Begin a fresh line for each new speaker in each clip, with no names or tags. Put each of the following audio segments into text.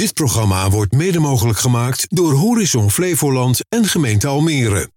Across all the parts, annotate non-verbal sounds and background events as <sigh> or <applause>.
Dit programma wordt mede mogelijk gemaakt door Horizon Flevoland en gemeente Almere.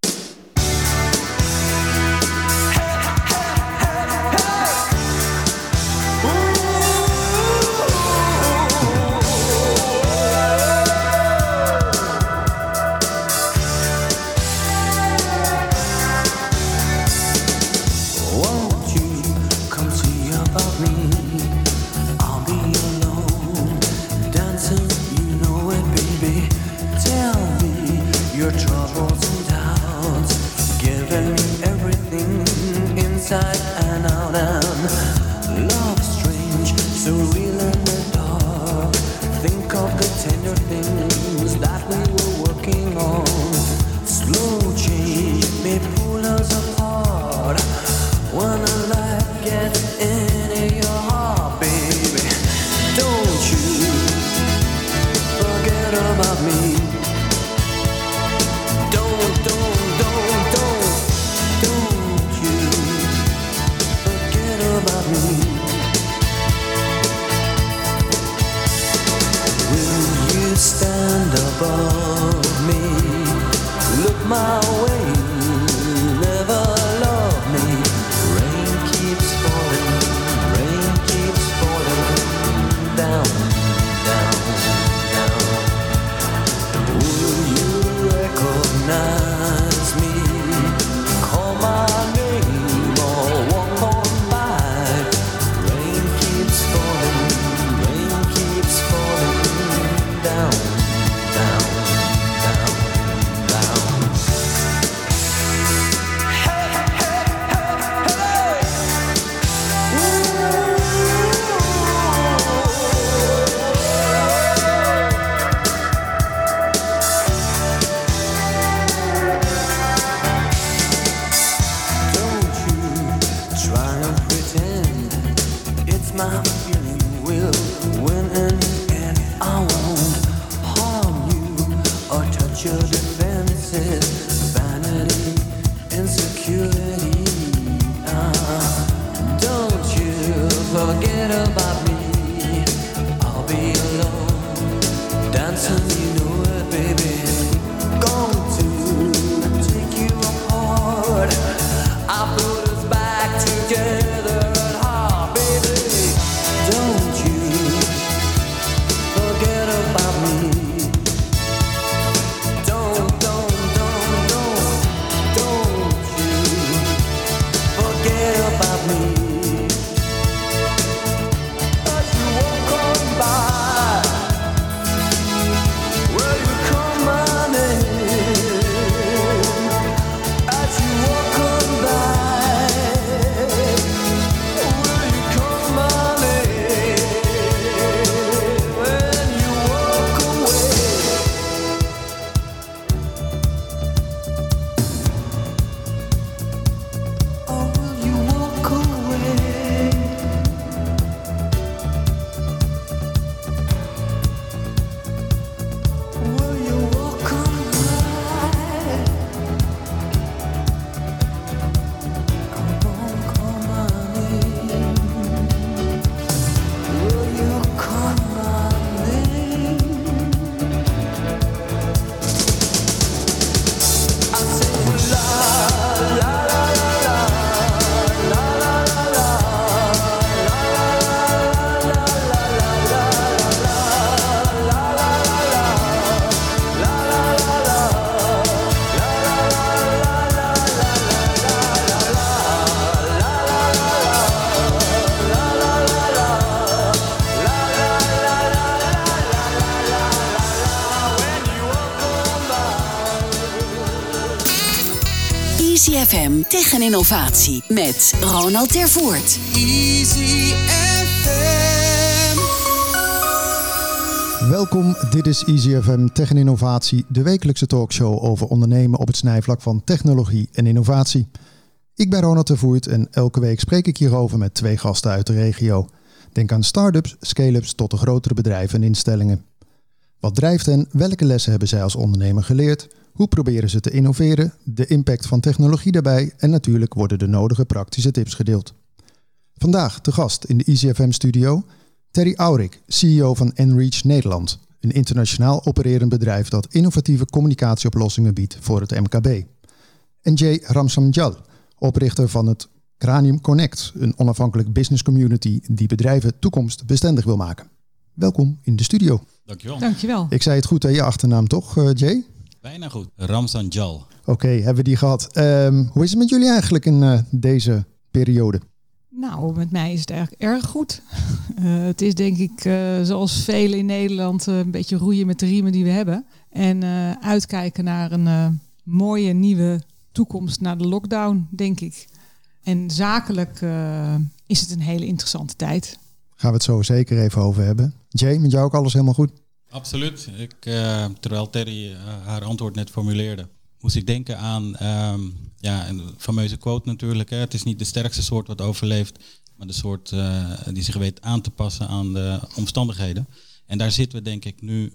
FM Tech en Innovatie met Ronald Tervoort.
Easy FM.
Welkom, dit is Easy FM Tech en Innovatie, de wekelijkse talkshow over ondernemen op het snijvlak van technologie en innovatie. Ik ben Ronald de Voert en elke week spreek ik hierover met twee gasten uit de regio. Denk aan start-ups, scale-ups tot de grotere bedrijven en instellingen. Wat drijft hen? Welke lessen hebben zij als ondernemer geleerd? Hoe proberen ze te innoveren? De impact van technologie daarbij en natuurlijk worden de nodige praktische tips gedeeld. Vandaag te gast in de EasyFM studio Terry Aurik, CEO van Enreach Nederland. een internationaal opererend bedrijf dat innovatieve communicatieoplossingen biedt voor het MKB. En Jay Ramsamjal, oprichter van het Cranium Connect, een onafhankelijk business community die bedrijven toekomstbestendig wil maken. Welkom in de studio.
Dankjewel.
Dankjewel.
Ik zei het goed, hè? je achternaam toch, eh, Jay?
Bijna goed. Ramzan Jal.
Oké, hebben we die gehad. Ehm, hoe is het met jullie eigenlijk in eh, deze periode?
Nou, met mij is het eigenlijk erg goed. <laughs> Eh, het is denk ik, eh, zoals velen in Nederland, een beetje roeien met de riemen die we hebben. En eh, uitkijken naar een eh, mooie nieuwe toekomst na de lockdown, denk ik. En zakelijk eh, is het een hele interessante tijd.
Gaan we het zo zeker even over hebben. Jay, met jou ook alles helemaal goed?
Absoluut. Ik, eh, terwijl Terry eh, haar antwoord net formuleerde, moest ik denken aan ehm, ja, een fameuze quote natuurlijk. Hè. Het is niet de sterkste soort wat overleeft, maar de soort eh, die zich weet aan te passen aan de omstandigheden. En daar zitten we denk ik nu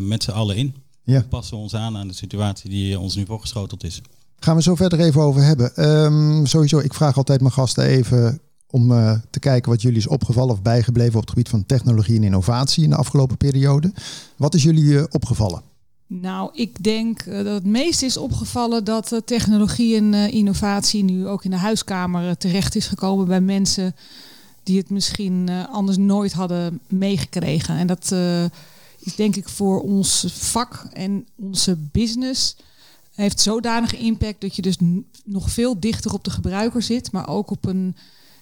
met z'n allen in.
Ja.
We passen ons aan aan de situatie die ons nu voorgeschoteld is.
Gaan we zo verder even over hebben. Ehm, sowieso, ik vraag altijd mijn gasten even om eh, te kijken wat jullie is opgevallen of bijgebleven op het gebied van technologie en innovatie in de afgelopen periode. Wat is jullie eh, opgevallen?
Nou, ik denk eh, dat het meest is opgevallen dat technologie en innovatie nu ook in de huiskamer terecht is gekomen bij mensen die het misschien anders nooit hadden meegekregen. En dat is denk ik voor ons vak en onze business heeft zodanig impact dat je dus nog veel dichter op de gebruiker zit, maar ook op een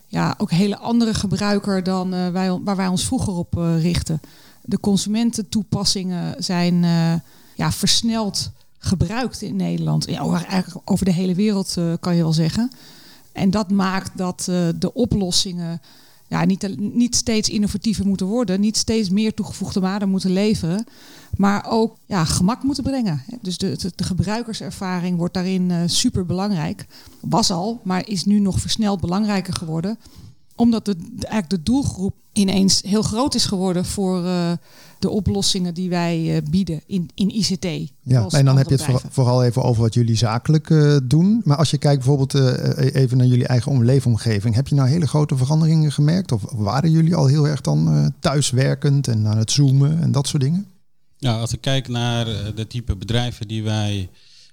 ja, ook hele andere gebruiker dan eh, wij, waar wij ons vroeger op eh, richten. De consumententoepassingen zijn eh, ja, versneld gebruikt in Nederland. Eigenlijk over de hele wereld kan je wel zeggen. En dat maakt dat de oplossingen ja, niet, niet steeds innovatiever moeten worden, niet steeds meer toegevoegde waarde moeten leveren, maar ook ja, gemak moeten brengen. Dus de, de, de gebruikerservaring wordt daarin eh, super belangrijk. Was al, maar is nu nog versneld belangrijker geworden, omdat de, eigenlijk de doelgroep ineens heel groot is geworden voor eh, de oplossingen die wij eh, bieden in, in ICT.
Ja, en dan heb je het voor- vooral even over wat jullie zakelijk doen. Maar als je kijkt bijvoorbeeld even naar jullie eigen om- leefomgeving, heb je nou hele grote veranderingen gemerkt? Of waren jullie al heel erg dan thuiswerkend en aan het zoomen en dat soort dingen?
Nou, als ik kijk naar eh, de type bedrijven die wij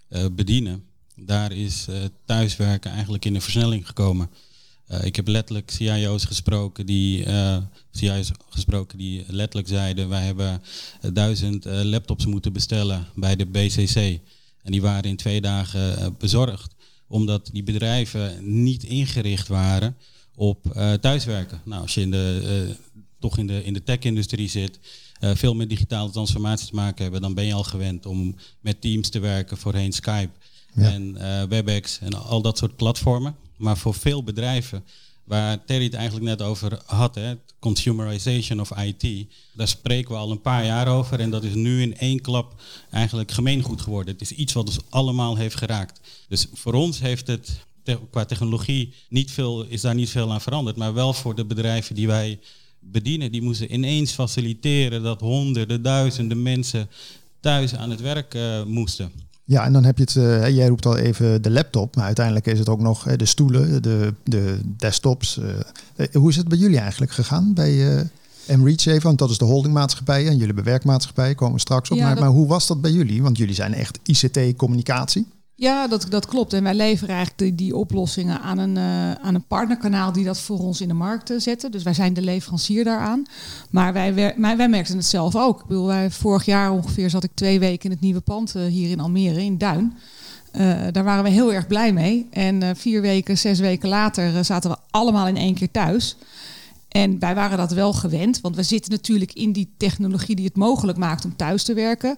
eh, bedienen, daar is eh, thuiswerken eigenlijk in een versnelling gekomen. Ik heb letterlijk CIO's gesproken die, CIO's gesproken die letterlijk zeiden: wij hebben duizend laptops moeten bestellen bij de BCC. En die waren in twee dagen bezorgd, omdat die bedrijven niet ingericht waren op thuiswerken. Nou, als je in de, toch in de, in de tech-industrie zit, veel met digitale transformatie te maken hebben, dan ben je al gewend om met Teams te werken, voorheen Skype
Ja.
en eh, WebEx en al dat soort platformen. Maar voor veel bedrijven, waar Terry het eigenlijk net over had, hè, consumerization of IT, daar spreken we al een paar jaar over en dat is nu in één klap eigenlijk gemeengoed geworden. Het is iets wat ons allemaal heeft geraakt. Dus voor ons heeft het te- qua technologie niet veel, is daar niet veel aan veranderd, maar wel voor de bedrijven die wij bedienen, die moesten ineens faciliteren dat honderden, duizenden mensen thuis aan het werk eh, moesten.
Ja, en dan heb je het, eh, jij roept al even de laptop, maar uiteindelijk is het ook nog de stoelen, de, de desktops. eh. Hoe is het bij jullie eigenlijk gegaan bij eh MReach even? Want dat is de holdingmaatschappij en jullie hebben werkmaatschappij, komen we straks op.
Ja,
maar,
dat-
maar hoe was dat bij jullie? Want jullie zijn echt ICT-communicatie.
Ja, dat, dat klopt. En wij leveren eigenlijk die, oplossingen aan een, eh, aan een partnerkanaal die dat voor ons in de markt eh, zetten. Dus wij zijn de leverancier daaraan. Maar wij, wij merkten het zelf ook. Ik bedoel, wij, vorig jaar ongeveer zat ik twee weken in het nieuwe pand eh, hier in Almere, in Duin. Daar waren we heel erg blij mee. En vier weken, zes weken later zaten we allemaal in één keer thuis. En wij waren dat wel gewend, want we zitten natuurlijk in die technologie die het mogelijk maakt om thuis te werken.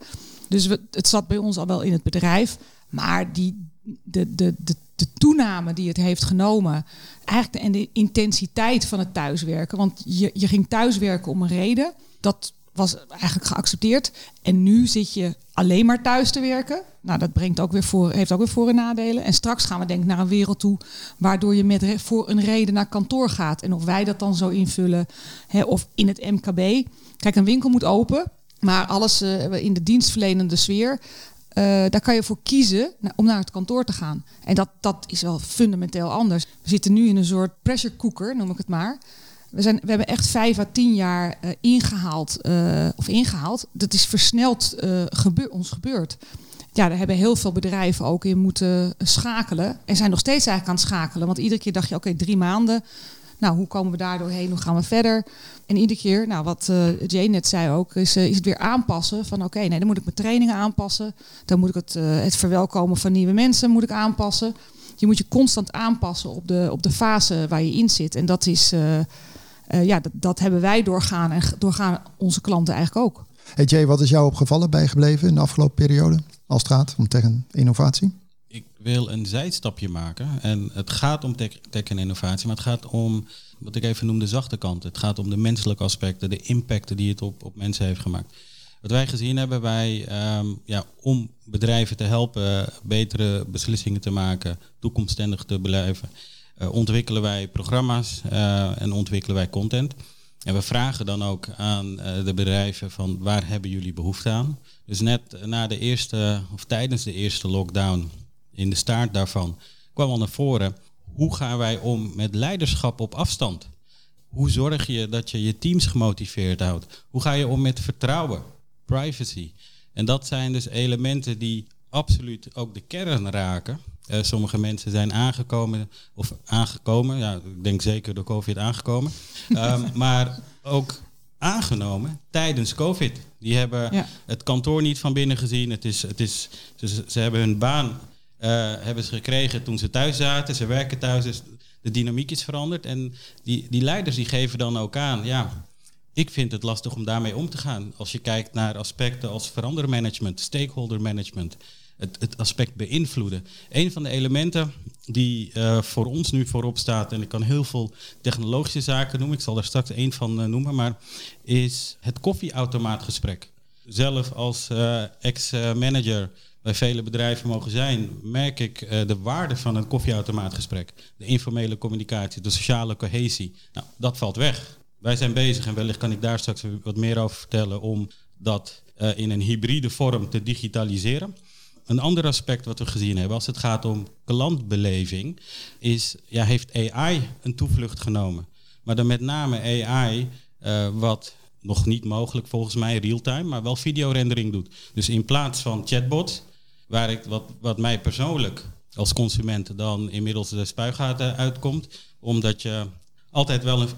Dus het zat bij ons al wel in het bedrijf. Maar die, de, de, de, de toename die het heeft genomen, eigenlijk de, en de intensiteit van het thuiswerken. Want je, je ging thuiswerken om een reden. Dat was eigenlijk geaccepteerd. En nu zit je alleen maar thuis te werken. Nou, dat brengt ook weer voor, heeft ook weer voor- en nadelen. En straks gaan we denk ik naar een wereld toe waardoor je met voor een reden naar kantoor gaat. En of wij dat dan zo invullen, hè, of in het MKB. Kijk, een winkel moet open, maar alles eh, in de dienstverlenende sfeer. Eh, daar kan je voor kiezen om naar het kantoor te gaan. En dat, dat is wel fundamenteel anders. We zitten nu in een soort pressure cooker, noem ik het maar. We, zijn, we hebben echt vijf à tien jaar eh, ingehaald, eh, of ingehaald. Dat is versneld ons gebeurd. Ja, daar hebben heel veel bedrijven ook in moeten schakelen. En zijn nog steeds eigenlijk aan het schakelen. Want iedere keer dacht je, oké, drie maanden. Nou, hoe komen we daar doorheen? Hoe gaan we verder? En iedere keer, nou, wat uh, Jane net zei ook, is, is het weer aanpassen. Van oké, nee, dan moet ik mijn trainingen aanpassen. Dan moet ik het, het verwelkomen van nieuwe mensen moet ik aanpassen je moet je constant aanpassen op de, op de fase waar je in zit. En dat is, ja, dat, dat, hebben wij doorgaan en doorgaan onze klanten eigenlijk ook.
Hey Jay, wat is jou opgevallen bijgebleven in de afgelopen periode als het gaat om tech en innovatie?
Wil een zijstapje maken. En het gaat om tech, tech en innovatie, maar het gaat om wat ik even noem de zachte kant. Het gaat om de menselijke aspecten, de impacten die het op, op mensen heeft gemaakt. Wat wij gezien hebben, wij, um, ja, om bedrijven te helpen betere beslissingen te maken, toekomststendig te blijven, uh, ontwikkelen wij programma's uh, en ontwikkelen wij content. En we vragen dan ook aan uh, de bedrijven van waar hebben jullie behoefte aan. Dus net na de eerste, of tijdens de eerste lockdown, in de staart daarvan, kwam al naar voren, hoe gaan wij om met leiderschap op afstand? Hoe zorg je dat je je teams gemotiveerd houdt? Hoe ga je om met vertrouwen? privacy. En dat zijn dus elementen die absoluut ook de kern raken. Uh, sommige mensen zijn aangekomen, of aangekomen, ja, ik denk zeker door COVID aangekomen, um, <laughs> maar ook aangenomen tijdens COVID. Die hebben ja. het kantoor niet van binnen gezien. Het is, het is, ze, ze hebben hun baan hebben ze gekregen toen ze thuis zaten. Ze werken thuis, dus de dynamiek is veranderd. En die, die leiders die geven dan ook aan, ja, ik vind het lastig om daarmee om te gaan. Als je kijkt naar aspecten als verandermanagement, stakeholder management, het, het aspect beïnvloeden. Een van de elementen die uh, voor ons nu voorop staat, en ik kan heel veel technologische zaken noemen, ik zal daar straks één van uh, noemen, maar is het koffieautomaatgesprek. Zelf als ex-manager bij vele bedrijven mogen zijn, merk ik de waarde van een koffieautomaatgesprek. De informele communicatie, de sociale cohesie. Nou, dat valt weg. Wij zijn bezig, en wellicht kan ik daar straks wat meer over vertellen, om dat uh, in een hybride vorm te digitaliseren. Een ander aspect wat we gezien hebben als het gaat om klantbeleving, is, ja, heeft AI een toevlucht genomen. Maar dan met name AI, uh, wat nog niet mogelijk volgens mij real-time, maar wel videorendering doet. Dus in plaats van chatbots, waar ik, wat, wat mij persoonlijk als consument dan inmiddels de spuigaten uitkomt, omdat je altijd wel een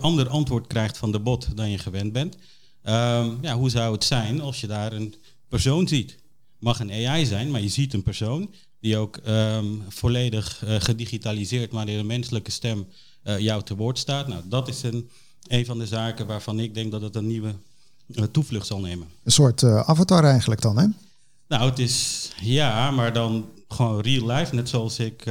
ander antwoord krijgt van de bot dan je gewend bent. Um, ja, hoe zou het zijn als je daar een persoon ziet? Mag een AI zijn, maar je ziet een persoon die ook um, volledig uh, gedigitaliseerd, wanneer een menselijke stem uh, jou te woord staat. Nou, dat is een, een van de zaken waarvan ik denk dat het een nieuwe uh, toevlucht zal nemen.
Een soort avatar eigenlijk dan, hè?
Nou, het is ja, maar dan gewoon real life, net zoals ik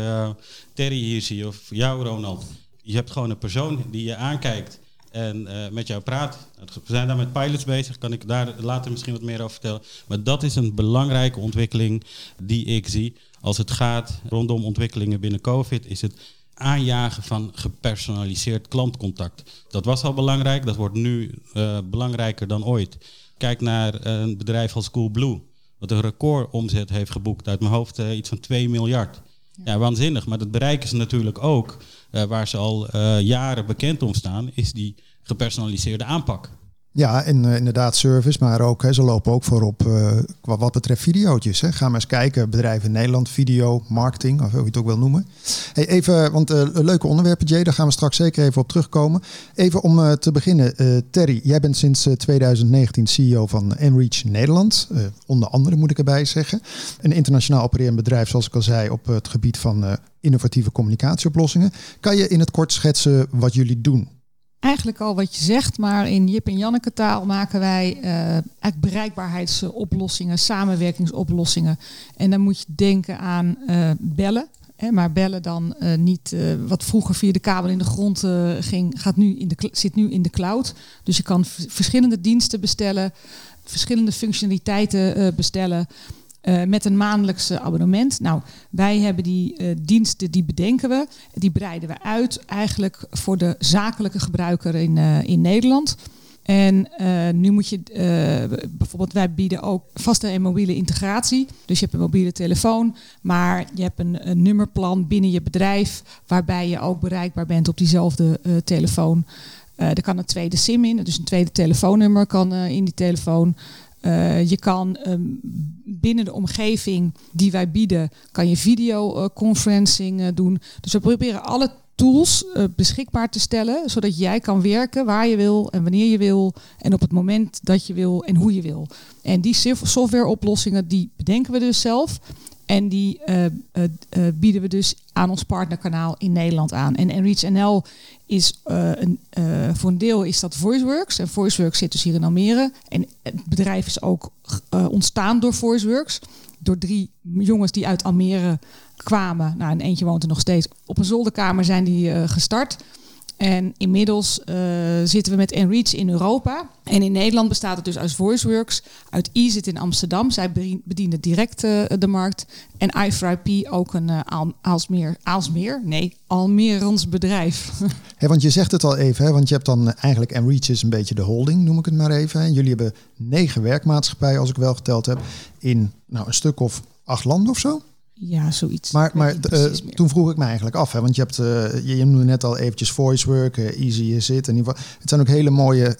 Terry hier zie of jou, Ronald je hebt gewoon een persoon die je aankijkt en uh, met jou praat. We zijn daar met pilots bezig, kan ik daar later misschien wat meer over vertellen. Maar dat is een belangrijke ontwikkeling die ik zie. Als het gaat rondom ontwikkelingen binnen COVID, is het aanjagen van gepersonaliseerd klantcontact. Dat was al belangrijk, dat wordt nu uh, belangrijker dan ooit. Kijk naar een bedrijf als Coolblue, wat een recordomzet heeft geboekt. Uit mijn hoofd uh, iets van 2 miljard. Ja. ja, waanzinnig. Maar dat bereiken ze natuurlijk ook uh, waar ze al uh, jaren bekend om staan, is die gepersonaliseerde aanpak.
Ja, en uh, inderdaad service, maar ook, hè, ze lopen ook voorop uh, wat, wat betreft videootjes. Hè. Ga maar eens kijken, bedrijven in Nederland, video, marketing, of hoe je het ook wil noemen. Hey, even, want uh, leuke onderwerpen, Jay, daar gaan we straks zeker even op terugkomen. Even om te beginnen, Terry, jij bent sinds 2019 CEO van Enreach Nederland. onder andere moet ik erbij zeggen. Een internationaal opererend bedrijf, zoals ik al zei, op het gebied van innovatieve communicatieoplossingen. Kan je in het kort schetsen wat jullie doen?
Eigenlijk al wat je zegt, maar in Jip en Janneke taal maken wij uh, bereikbaarheidsoplossingen, samenwerkingsoplossingen. En dan moet je denken aan uh, bellen. Hè, maar bellen dan uh, niet wat vroeger via de kabel in de grond ging, gaat nu in de, zit nu in de cloud. Dus je kan verschillende diensten bestellen, verschillende functionaliteiten bestellen. Uh, met een maandelijkse abonnement. Nou, wij hebben die uh, diensten, die bedenken we. Die breiden we uit eigenlijk voor de zakelijke gebruiker in, uh, in Nederland. En nu moet je bijvoorbeeld, wij bieden ook vaste en mobiele integratie. Dus je hebt een mobiele telefoon, maar je hebt een, een nummerplan binnen je bedrijf waarbij je ook bereikbaar bent op diezelfde telefoon. er kan een tweede SIM in, dus een tweede telefoonnummer kan in die telefoon. Je kan um, binnen de omgeving die wij bieden, kan je videoconferencing doen. Dus we proberen alle tools beschikbaar te stellen, zodat jij kan werken waar je wil en wanneer je wil en op het moment dat je wil en hoe je wil. En die softwareoplossingen die bedenken we dus zelf en die uh, uh, bieden we dus aan ons partnerkanaal in Nederland aan. En Enreach NL is een, voor een deel is dat VoiceWorks. En VoiceWorks zit dus hier in Almere. En het bedrijf is ook ontstaan door VoiceWorks. Door drie jongens die uit Almere kwamen. Nou, en eentje woont er nog steeds. Op een zolderkamer zijn die gestart. En inmiddels uh, zitten we met Enreach in Europa. En in Nederland bestaat het dus uit VoiceWorks. Uit zit in Amsterdam. Zij bedienen direct uh, de markt. En i4IP ook een uh, Aalsmeer, Aalsmeer? Nee, Almerens bedrijf. <laughs>
Want je zegt het al even, hè, want je hebt dan eigenlijk Enreach is een beetje de holding, noem ik het maar even. En jullie hebben negen werkmaatschappijen, als ik wel geteld heb, in nou, een stuk of acht landen of zo?
Ja, zoiets.
Maar, maar uh, toen vroeg ik me eigenlijk af, hè, want je hebt, uh, je, je noemde net al eventjes VoiceWork, uh, Easy is it. En het zijn ook hele mooie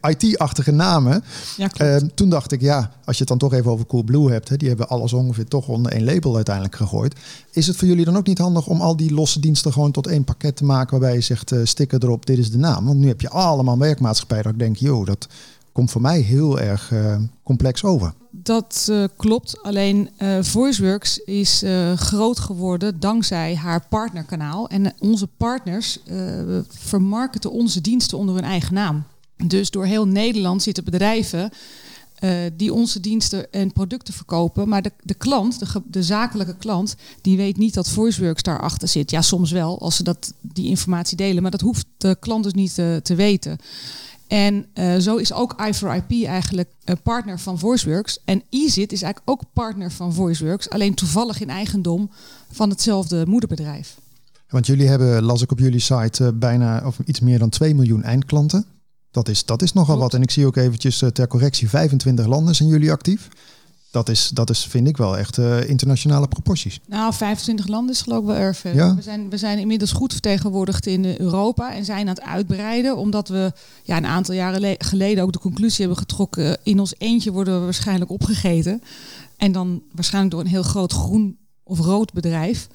IT-achtige namen.
Ja,
toen dacht ik, ja, als je het dan toch even over Coolblue hebt, hè, die hebben alles ongeveer toch onder één label uiteindelijk gegooid. Is het voor jullie dan ook niet handig om al die losse diensten gewoon tot één pakket te maken waarbij je zegt, sticker erop, dit is de naam. Want nu heb je allemaal werkmaatschappijen dat ik denk, joh, dat komt voor mij heel erg complex over.
Dat uh, klopt. Alleen uh, VoiceWorks is groot geworden dankzij haar partnerkanaal. En onze partners vermarkten onze diensten onder hun eigen naam. Dus door heel Nederland zitten bedrijven die onze diensten en producten verkopen. Maar de, de klant, de, de, zakelijke klant, die weet niet dat VoiceWorks daarachter zit. Ja, soms wel, als ze dat, die informatie delen. Maar dat hoeft de klant dus niet te weten. En uh, zo is ook i4IP eigenlijk uh, partner van VoiceWorks. En EasyIt is eigenlijk ook partner van VoiceWorks, alleen toevallig in eigendom van hetzelfde moederbedrijf.
Want jullie hebben, las ik op jullie site, uh, bijna of iets meer dan 2 miljoen eindklanten. Dat is, dat is nogal wat. En ik zie ook eventjes ter correctie 25 landen zijn jullie actief dat is, dat is, vind ik wel echt uh, internationale proporties.
Nou, 25 landen is geloof ik wel erg.
Ja?
We, zijn, we zijn inmiddels goed vertegenwoordigd in Europa en zijn aan het uitbreiden. Omdat we ja, een aantal jaren geleden ook de conclusie hebben getrokken... in ons eentje worden we waarschijnlijk opgegeten. En dan waarschijnlijk door een heel groot groen of rood bedrijf.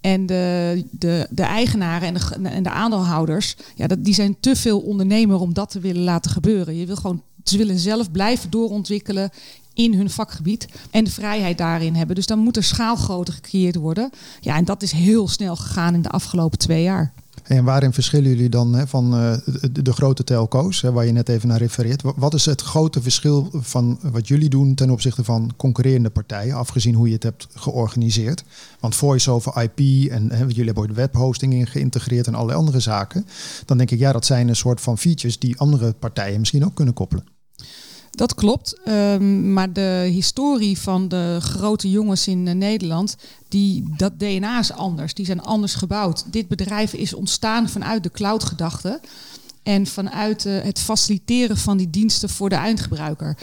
En de, de, de eigenaren en de, en de aandeelhouders, ja, dat, die zijn te veel ondernemer om dat te willen laten gebeuren. Je wil gewoon, ze willen zelf blijven doorontwikkelen in hun vakgebied en de vrijheid daarin hebben. Dus dan moet er schaalgrootte gecreëerd worden. Ja, en dat is heel snel gegaan in de afgelopen twee jaar.
En waarin verschillen jullie dan hè, van de, de, grote telco's, hè, waar je net even naar refereert? Wat is het grote verschil van wat jullie doen ten opzichte van concurrerende partijen, afgezien hoe je het hebt georganiseerd? Want voice over IP en hè, jullie hebben ooit webhosting in geïntegreerd en allerlei andere zaken. Dan denk ik, ja, dat zijn een soort van features die andere partijen misschien ook kunnen koppelen.
Dat klopt. Um, maar de historie van de grote jongens in uh, Nederland, die, dat DNA is anders. Die zijn anders gebouwd. Dit bedrijf is ontstaan vanuit de cloud-gedachte. En vanuit uh, het faciliteren van die diensten voor de eindgebruiker.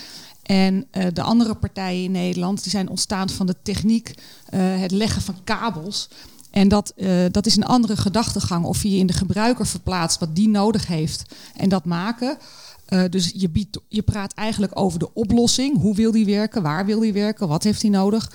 En uh, de andere partijen in Nederland die zijn ontstaan van de techniek, het leggen van kabels. En dat, dat is een andere gedachtegang. Of je je in de gebruiker verplaatst wat die nodig heeft en dat maken. Uh, dus je, biedt, je praat eigenlijk over de oplossing. Hoe wil die werken? Waar wil die werken? Wat heeft hij nodig?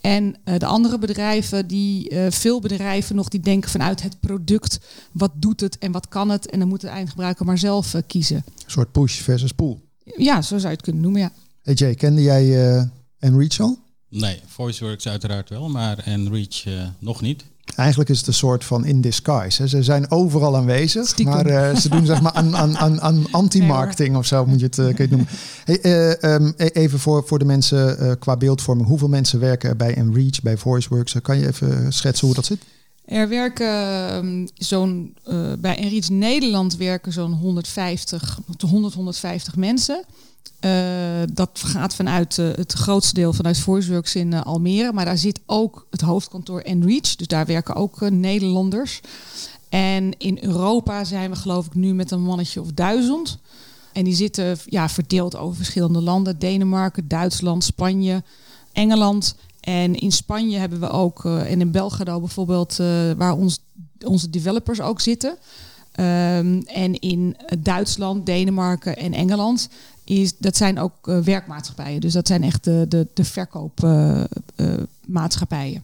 En uh, de andere bedrijven, die, uh, veel bedrijven nog, die denken vanuit het product. Wat doet het en wat kan het? En dan moet de eindgebruiker maar zelf kiezen. Een
soort push versus pull.
Ja, zo zou je het kunnen noemen, ja.
Hey Jay, kende jij Enreach al?
Nee, VoiceWorks uiteraard wel, maar Enreach nog niet.
Eigenlijk is het een soort van in disguise. Hè. Ze zijn overal aanwezig, Stiekem. maar uh, ze doen zeg maar aan, aan, aan, aan <laughs> anti-marketing of zo moet je het, uh, kun je het noemen. Hey, uh, um, even voor, voor de mensen qua beeldvorming. Hoeveel mensen werken er bij Enreach, bij VoiceWorks? kan je even schetsen hoe dat zit?
Er werken um, zo'n, bij Enreach Nederland werken zo'n 150 tot 100, 150 mensen. Uh, dat gaat vanuit uh, het grootste deel vanuit VoiceWorks in Almere. Maar daar zit ook het hoofdkantoor Enreach. Dus daar werken ook Nederlanders. En in Europa zijn we geloof ik nu met een mannetje of duizend. En die zitten ja, verdeeld over verschillende landen. Denemarken, Duitsland, Spanje, Engeland. En in Spanje hebben we ook, uh, en in Belgrado bijvoorbeeld, uh, waar ons, onze developers ook zitten. Um, en in Duitsland, Denemarken en Engeland is, dat zijn ook werkmaatschappijen. Dus dat zijn echt de, de, de verkoopmaatschappijen.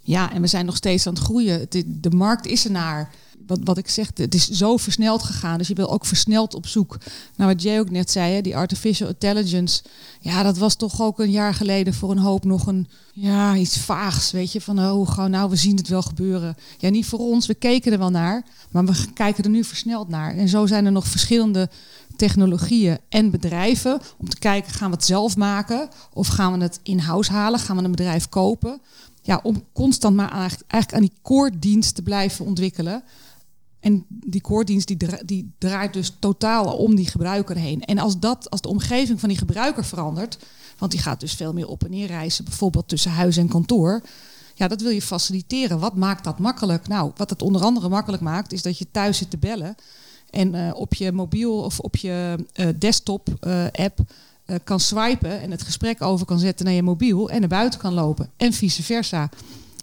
ja, en we zijn nog steeds aan het groeien. De, de markt is er naar wat, wat ik zeg, het is zo versneld gegaan. Dus je wil ook versneld op zoek naar wat Jay ook net zei, hè, die artificial intelligence. Ja, dat was toch ook een jaar geleden voor een hoop nog een, ja, iets vaags, weet je, van oh, gauw nou, we zien het wel gebeuren. Ja, niet voor ons, we keken er wel naar, maar we kijken er nu versneld naar. En zo zijn er nog verschillende technologieën en bedrijven om te kijken, gaan we het zelf maken of gaan we het in-house halen? Gaan we een bedrijf kopen? Ja, om constant maar eigenlijk aan die core dienst te blijven ontwikkelen. En die core-dienst die, die draait dus totaal om die gebruiker heen. En als, dat, als de omgeving van die gebruiker verandert, want die gaat dus veel meer op en neer reizen, bijvoorbeeld tussen huis en kantoor. Ja, dat wil je faciliteren. Wat maakt dat makkelijk? Nou, wat het onder andere makkelijk maakt, is dat je thuis zit te bellen. En uh, op je mobiel of op je uh, desktop uh, app kan swipen en het gesprek over kan zetten naar je mobiel en naar buiten kan lopen. En vice versa.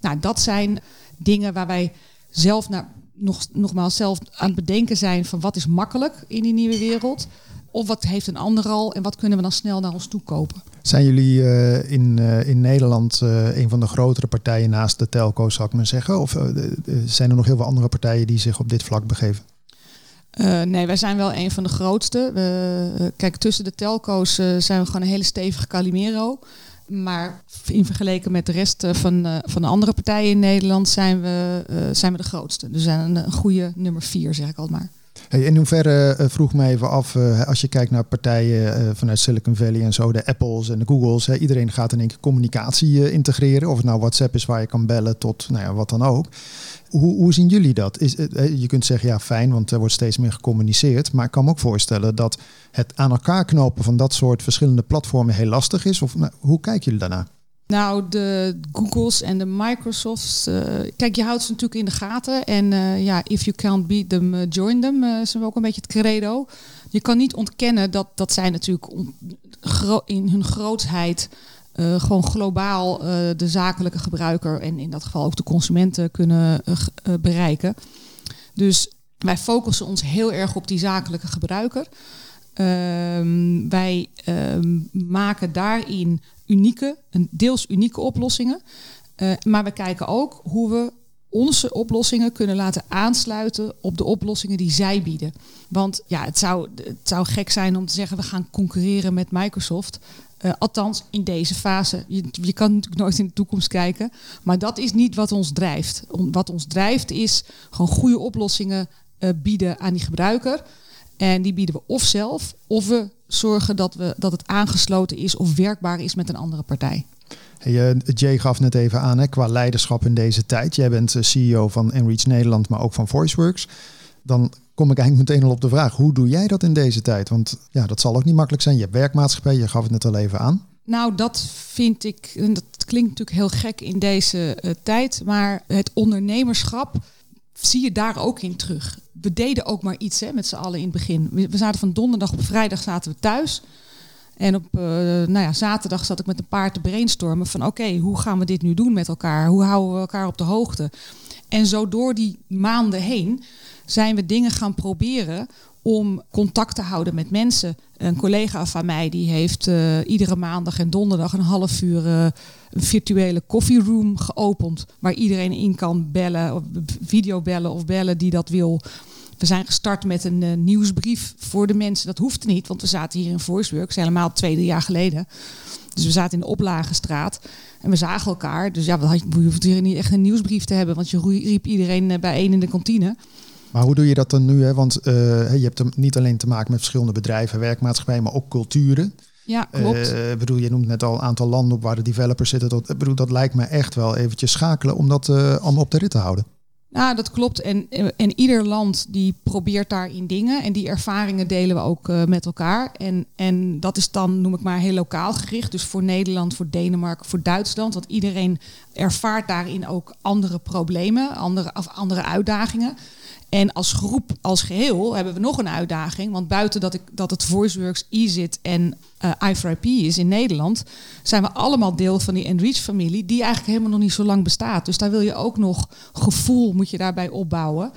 Nou, dat zijn dingen waar wij zelf naar nog, nogmaals zelf aan het bedenken zijn van wat is makkelijk in die nieuwe wereld. Of wat heeft een ander al en wat kunnen we dan snel naar ons toe kopen.
Zijn jullie uh, in, uh, in Nederland uh, een van de grotere partijen naast de telco's, zou ik maar zeggen? Of zijn er nog heel veel andere partijen die zich op dit vlak begeven?
nee, wij zijn wel een van de grootste. Kijk, tussen de telco's zijn we gewoon een hele stevige Calimero. Maar in vergeleken met de rest eh, van, uh, van de andere partijen in Nederland zijn we, uh, zijn we de grootste. Dus we zijn een, goede nummer vier, zeg ik al maar.
Hey, in hoeverre uh, vroeg me even af, als je kijkt naar partijen vanuit Silicon Valley en zo, de Apples en de Googles, hè, iedereen gaat in één keer communicatie integreren. Of het nou WhatsApp is waar je kan bellen tot nou ja, wat dan ook. Hoe, hoe zien jullie dat? Is, je kunt zeggen ja fijn, want er wordt steeds meer gecommuniceerd. Maar ik kan me ook voorstellen dat het aan elkaar knopen van dat soort verschillende platformen heel lastig is. Of nou, hoe kijken jullie daarna?
Nou, de Googles en de Microsofts. Uh, kijk, je houdt ze natuurlijk in de gaten. En uh, ja, if you can't beat them, join them. Is ook een beetje het credo. Je kan niet ontkennen dat, dat zij natuurlijk in hun grootheid gewoon globaal de zakelijke gebruiker en in dat geval ook de consumenten kunnen bereiken. Dus wij focussen ons heel erg op die zakelijke gebruiker. Ehm, wij ehm, maken daarin unieke, deels unieke oplossingen. Maar we kijken ook hoe we onze oplossingen kunnen laten aansluiten op de oplossingen die zij bieden. Want ja, het zou, het zou gek zijn om te zeggen we gaan concurreren met Microsoft. Uh, althans, in deze fase. Je, kan natuurlijk nooit in de toekomst kijken. Maar dat is niet wat ons drijft. Wat ons drijft is gewoon goede oplossingen uh, bieden aan die gebruiker. En die bieden we of zelf, of we zorgen dat, we, dat het aangesloten is of werkbaar is met een andere partij.
Hey, uh, Jay gaf net even aan hè, qua leiderschap in deze tijd. Jij bent CEO van Enreach Nederland, maar ook van VoiceWorks. Dan kom ik eigenlijk meteen al op de vraag, hoe doe jij dat in deze tijd? Want ja, dat zal ook niet makkelijk zijn. Je hebt werkmaatschappij, je gaf het net al even aan.
Nou, dat vind ik, en dat klinkt natuurlijk heel gek in deze uh, tijd, maar het ondernemerschap zie je daar ook in terug. We deden ook maar iets hè, met z'n allen in het begin. We, zaten van donderdag op vrijdag zaten we thuis. En op uh, nou ja, zaterdag zat ik met een paar te brainstormen van oké, hoe gaan we dit nu doen met elkaar? Hoe houden we elkaar op de hoogte? En zo door die maanden heen zijn we dingen gaan proberen om contact te houden met mensen. Een collega van mij die heeft uh, iedere maandag en donderdag een half uur uh, een virtuele koffieroom geopend. Waar iedereen in kan bellen, of videobellen of bellen die dat wil. We zijn gestart met een uh, nieuwsbrief voor de mensen. Dat hoeft niet, want we zaten hier in VoiceWorks helemaal twee, jaar geleden. Dus we zaten in de oplagenstraat en we zagen elkaar. Dus ja, we hoefden hier niet echt een nieuwsbrief te hebben, want je riep iedereen bijeen in de kantine.
Maar hoe doe je dat dan nu? Hè? Want uh, je hebt niet alleen te maken met verschillende bedrijven, werkmaatschappijen, maar ook culturen.
Ja, klopt.
Uh, bedoel, je noemt net al een aantal landen op waar de developers zitten. Dat, bedoel, dat lijkt me echt wel eventjes schakelen om dat uh, allemaal op de rit te houden.
Nou, dat klopt. En, en ieder land die probeert daarin dingen. En die ervaringen delen we ook uh, met elkaar. En, en dat is dan, noem ik maar, heel lokaal gericht. Dus voor Nederland, voor Denemarken, voor Duitsland. Want iedereen ervaart daarin ook andere problemen, andere, of andere uitdagingen. En als groep, als geheel, hebben we nog een uitdaging. Want buiten dat, ik, dat het VoiceWorks, EaSIT en uh, i4IP is in Nederland, zijn we allemaal deel van die Enreach-familie, die eigenlijk helemaal nog niet zo lang bestaat. Dus daar wil je ook nog gevoel, moet je daarbij opbouwen.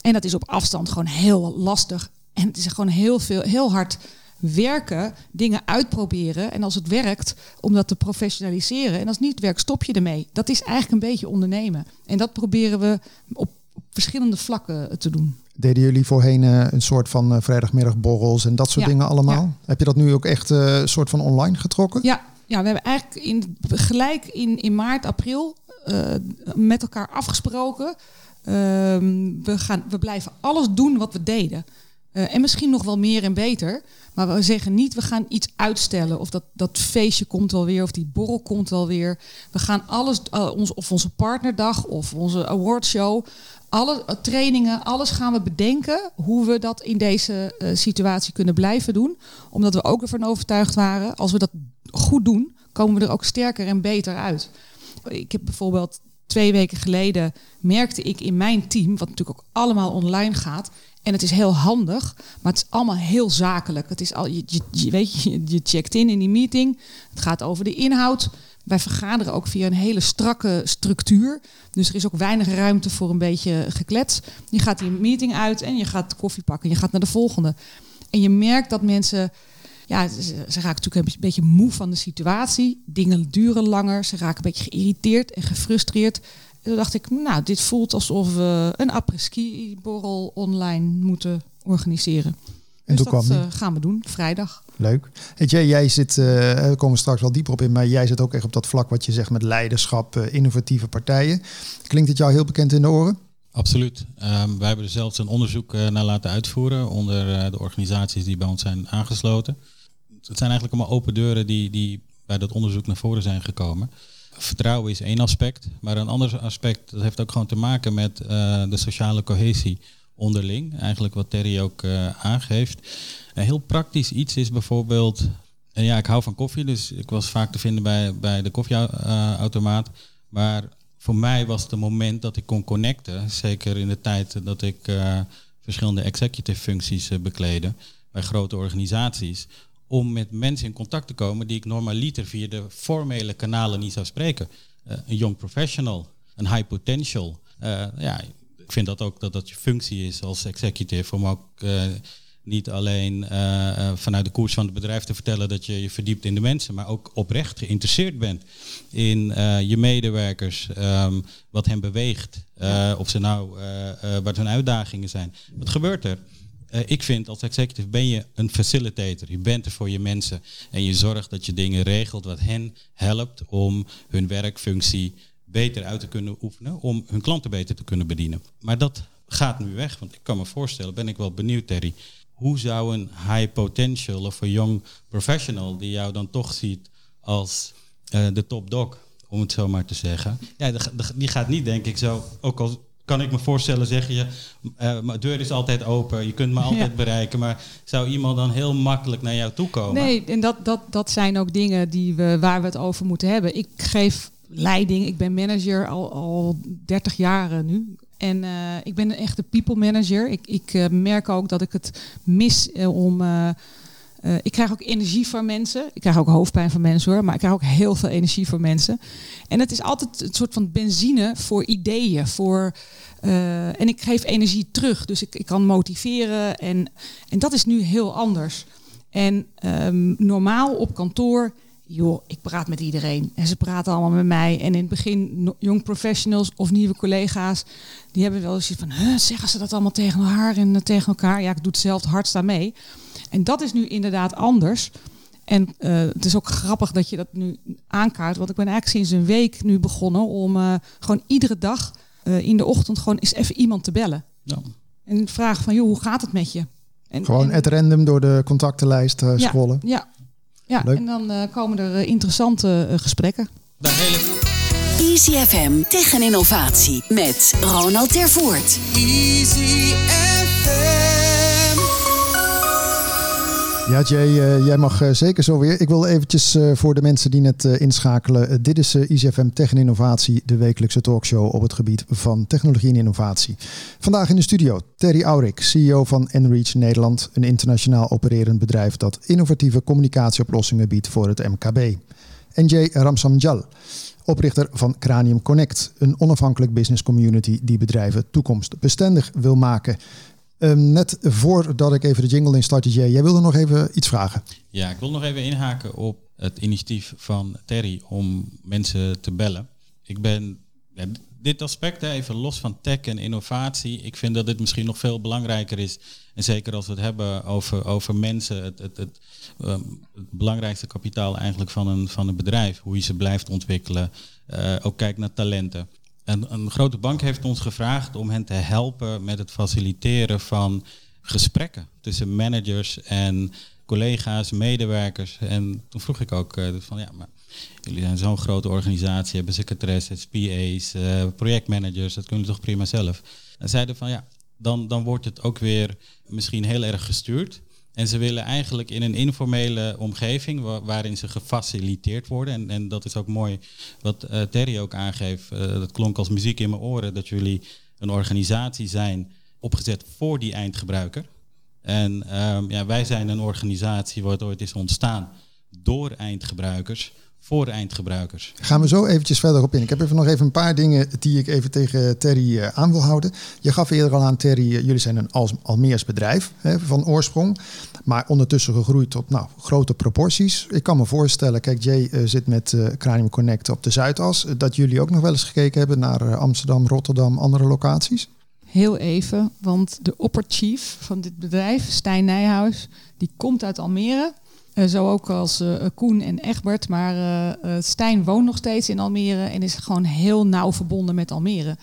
En dat is op afstand gewoon heel lastig. En het is gewoon heel, veel, heel hard werken, dingen uitproberen. En als het werkt, om dat te professionaliseren. En als het niet werkt, stop je ermee. Dat is eigenlijk een beetje ondernemen. En dat proberen we op verschillende vlakken te doen.
Deden jullie voorheen uh, een soort van uh, vrijdagmiddagborrels en dat soort
Ja,
dingen allemaal?
ja.
Heb je dat nu ook echt eh, een soort van online getrokken?
Ja, ja we hebben eigenlijk in, gelijk in, in maart, april eh, met elkaar afgesproken. Ehm, we, gaan, we blijven alles doen wat we deden. Eh, en misschien nog wel meer en beter. Maar we zeggen niet, we gaan iets uitstellen. Of dat, dat feestje komt wel weer, of die borrel komt wel weer. We gaan alles, eh, ons, of onze partnerdag, of onze awardshow. Alle eh, trainingen, alles gaan we bedenken hoe we dat in deze eh, situatie kunnen blijven doen. Omdat we ook ervan overtuigd waren, als we dat goed doen, komen we er ook sterker en beter uit. Ik heb bijvoorbeeld twee weken geleden merkte ik in mijn team, wat natuurlijk ook allemaal online gaat. En het is heel handig, maar het is allemaal heel zakelijk. Het is al, je, je, weet je, je checkt in in die meeting. Het gaat over de inhoud. Wij vergaderen ook via een hele strakke structuur. Dus er is ook weinig ruimte voor een beetje geklets. Je gaat die meeting uit en je gaat koffie pakken. Je gaat naar de volgende. En je merkt dat mensen ja, ze, raken natuurlijk een beetje moe van de situatie. Dingen duren langer. Ze raken een beetje geïrriteerd en gefrustreerd. En toen dacht ik, nou, dit voelt alsof we een après-ski borrel online moeten organiseren.
En
dus
toen
dat
kwam
eh, gaan we doen, vrijdag.
Leuk. Weet je, jij zit, eh, daar komen we straks wel dieper op in, maar jij zit ook echt op dat vlak wat je zegt met leiderschap, eh, innovatieve partijen. Klinkt het jou heel bekend in de oren?
Absoluut. Ehm, wij hebben er zelfs een onderzoek eh, naar laten uitvoeren onder eh, de organisaties die bij ons zijn aangesloten. Het zijn eigenlijk allemaal open deuren die, die bij dat onderzoek naar voren zijn gekomen. Vertrouwen is één aspect, maar een ander aspect dat heeft ook gewoon te maken met eh, de sociale cohesie onderling. Eigenlijk wat Terry ook eh, aangeeft. Een heel praktisch iets is bijvoorbeeld, en ja, ik hou van koffie, dus ik was vaak te vinden bij, bij de koffieautomaat. Maar voor mij was het moment dat ik kon connecten, zeker in de tijd dat ik eh, verschillende executive functies bekleedde bij grote organisaties, om met mensen in contact te komen die ik normaliter via de formele kanalen niet zou spreken. Een young professional, een high potential. Ja, ik vind dat ook dat dat je functie is als executive om ook uh, niet alleen uh, vanuit de koers van het bedrijf te vertellen dat je je verdiept in de mensen, maar ook oprecht geïnteresseerd bent in uh, je medewerkers, um, wat hen beweegt, of ze nou wat hun uitdagingen zijn. Wat gebeurt er? ik vind als executive ben je een facilitator. Je bent er voor je mensen en je zorgt dat je dingen regelt wat hen helpt om hun werkfunctie beter uit te kunnen oefenen, om hun klanten beter te kunnen bedienen. Maar dat gaat nu weg, want ik kan me voorstellen, ben ik wel benieuwd Terry, hoe zou een high potential of een young professional die jou dan toch ziet als uh, de top dog, om het zo maar te zeggen. Ja, die gaat niet denk ik zo, ook al kan ik me voorstellen zeggen je, uh, mijn deur is altijd open, je kunt me <laughs> altijd ja. bereiken, maar zou iemand dan heel makkelijk naar jou toe komen?
Nee, en dat, dat, dat zijn ook dingen die we, waar we het over moeten hebben. Ik geef leiding, ik ben manager al, al 30 jaar nu. En uh, ik ben een echte people manager. Ik, ik uh, merk ook dat ik het mis uh, om. ik krijg ook energie van mensen. Ik krijg ook hoofdpijn van mensen hoor. Maar ik krijg ook heel veel energie van mensen. En het is altijd een soort van benzine voor ideeën. Voor, en ik geef energie terug. Dus ik, ik kan motiveren. En, en dat is nu heel anders. En um, normaal op kantoor joh, ik praat met iedereen. En ze praten allemaal met mij. En in het begin, jong professionals of nieuwe collega's, die hebben wel eens van, huh, zeggen ze dat allemaal tegen haar en uh, tegen elkaar? Ja, ik doe het zelf het hardst aan mee. En dat is nu inderdaad anders. En uh, het is ook grappig dat je dat nu aankaart. Want ik ben eigenlijk sinds een week nu begonnen om uh, gewoon iedere dag in de ochtend gewoon eens even iemand te bellen.
Ja.
En vragen van, joh, hoe gaat het met je? En,
gewoon at random door de contactenlijst scrollen.
Ja, ja. Ja, Leuk. en dan uh, komen er uh, interessante uh, gesprekken.
Easy FM tegen innovatie met Ronald Tervoort.
Easy FM.
Ja, Jay, eh, jij mag eh, zeker zo weer. Ik wil eventjes eh, voor de mensen die net inschakelen. dit is ICFM Tech en Innovatie, de wekelijkse talkshow op het gebied van technologie en innovatie. Vandaag in de studio Terry Aurik, CEO van Enreach Nederland, een internationaal opererend bedrijf dat innovatieve communicatieoplossingen biedt voor het MKB. En Jay Ramsamjal, oprichter van Cranium Connect, een onafhankelijk business community die bedrijven toekomstbestendig wil maken. Ehm, net voordat ik even de jingle instartte, Jay, jij wilde nog even iets vragen.
Ja, ik wil nog even inhaken op het initiatief van Terry om mensen te bellen. Ik ben dit aspect, even los van tech en innovatie, ik vind dat dit misschien nog veel belangrijker is. En zeker als we het hebben over, over mensen, het, het, het, ehm, het belangrijkste kapitaal eigenlijk van een, van een bedrijf, hoe je ze blijft ontwikkelen. Eh, ook kijk naar talenten. En een grote bank heeft ons gevraagd om hen te helpen met het faciliteren van gesprekken tussen managers en collega's, medewerkers. En toen vroeg ik ook eh, van ja, maar jullie zijn zo'n grote organisatie, hebben secretaresses, PA's, eh, projectmanagers, dat kunnen jullie toch prima zelf. En zeiden van ja, dan, dan wordt het ook weer misschien heel erg gestuurd. En ze willen eigenlijk in een informele omgeving wa- waarin ze gefaciliteerd worden. En, en dat is ook mooi wat eh, Terry ook aangeeft. Eh, dat klonk als muziek in mijn oren dat jullie een organisatie zijn opgezet voor die eindgebruiker. En ehm, ja, wij zijn een organisatie wat ooit is ontstaan door eindgebruikers, voor eindgebruikers.
Gaan we zo eventjes verder op in. Ik heb even nog even een paar dingen die ik even tegen Terry eh, aan wil houden. Je gaf eerder al aan, Terry, eh, jullie zijn een Almeers bedrijf hè, van oorsprong. Maar ondertussen gegroeid tot nou, grote proporties. Ik kan me voorstellen, kijk, Jay eh, zit met Cranium Connect op de Zuidas. Dat jullie ook nog wel eens gekeken hebben naar Amsterdam, Rotterdam, andere locaties.
Heel even, want de opperchief van dit bedrijf, Stijn Nijhuis, die komt uit Almere. Eh, zo ook als eh, Koen en Egbert. Maar eh, Stijn woont nog steeds in Almere en is gewoon heel nauw verbonden met Almere.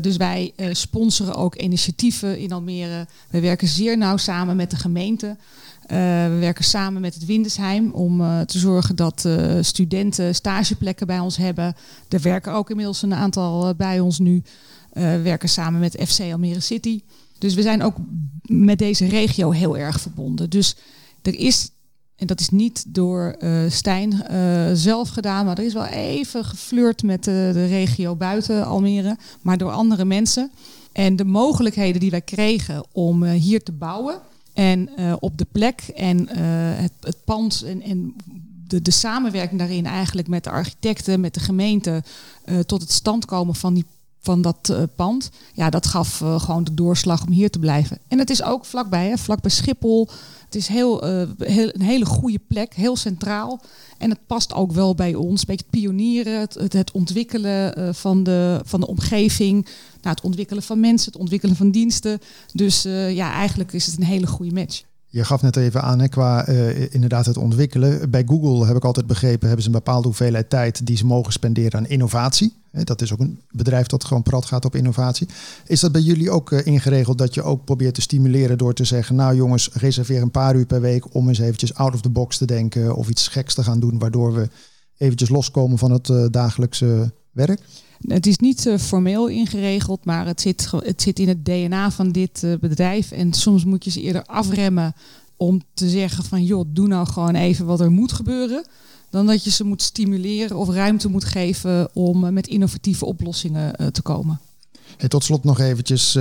Dus wij sponsoren ook initiatieven in Almere. We werken zeer nauw samen met de gemeente. We werken samen met het Windesheim om te zorgen dat studenten stageplekken bij ons hebben. Er werken ook inmiddels een aantal bij ons nu. Eh, we werken samen met FC Almere City. Dus we zijn ook met deze regio heel erg verbonden. Dus er is, en dat is niet door eh, Stijn eh, zelf gedaan, maar er is wel even geflirt met de, regio buiten Almere, maar door andere mensen. En de mogelijkheden die wij kregen om hier te bouwen en op de plek en het, het pand en, de, de samenwerking daarin eigenlijk met de architecten, met de gemeente, tot het stand komen van die van dat eh, pand. Ja, dat gaf eh, gewoon de doorslag om hier te blijven. En het is ook vlakbij, hè, vlakbij Schiphol. Het is heel, eh, heel, een hele goede plek, heel centraal. En het past ook wel bij ons. Een beetje het pionieren, het, het, ontwikkelen van, de, van de omgeving. Nou, het ontwikkelen van mensen, het ontwikkelen van diensten. Dus ja, eigenlijk is het een hele goede match.
Je gaf net even aan, hè, qua eh, inderdaad het ontwikkelen. Bij Google heb ik altijd begrepen, hebben ze een bepaalde hoeveelheid tijd die ze mogen spenderen aan innovatie. Dat is ook een bedrijf dat gewoon prat gaat op innovatie. Is dat bij jullie ook eh, ingeregeld dat je ook probeert te stimuleren door te zeggen, nou jongens, reserveer een paar uur per week om eens eventjes out of the box te denken of iets geks te gaan doen, waardoor we eventjes loskomen van het eh, dagelijkse werk?
Het is niet eh, formeel ingeregeld, maar het zit, het zit in het DNA van dit eh, bedrijf. En soms moet je ze eerder afremmen om te zeggen van joh, doe nou gewoon even wat er moet gebeuren. Dan dat je ze moet stimuleren of ruimte moet geven om eh, met innovatieve oplossingen te komen.
En tot slot nog eventjes,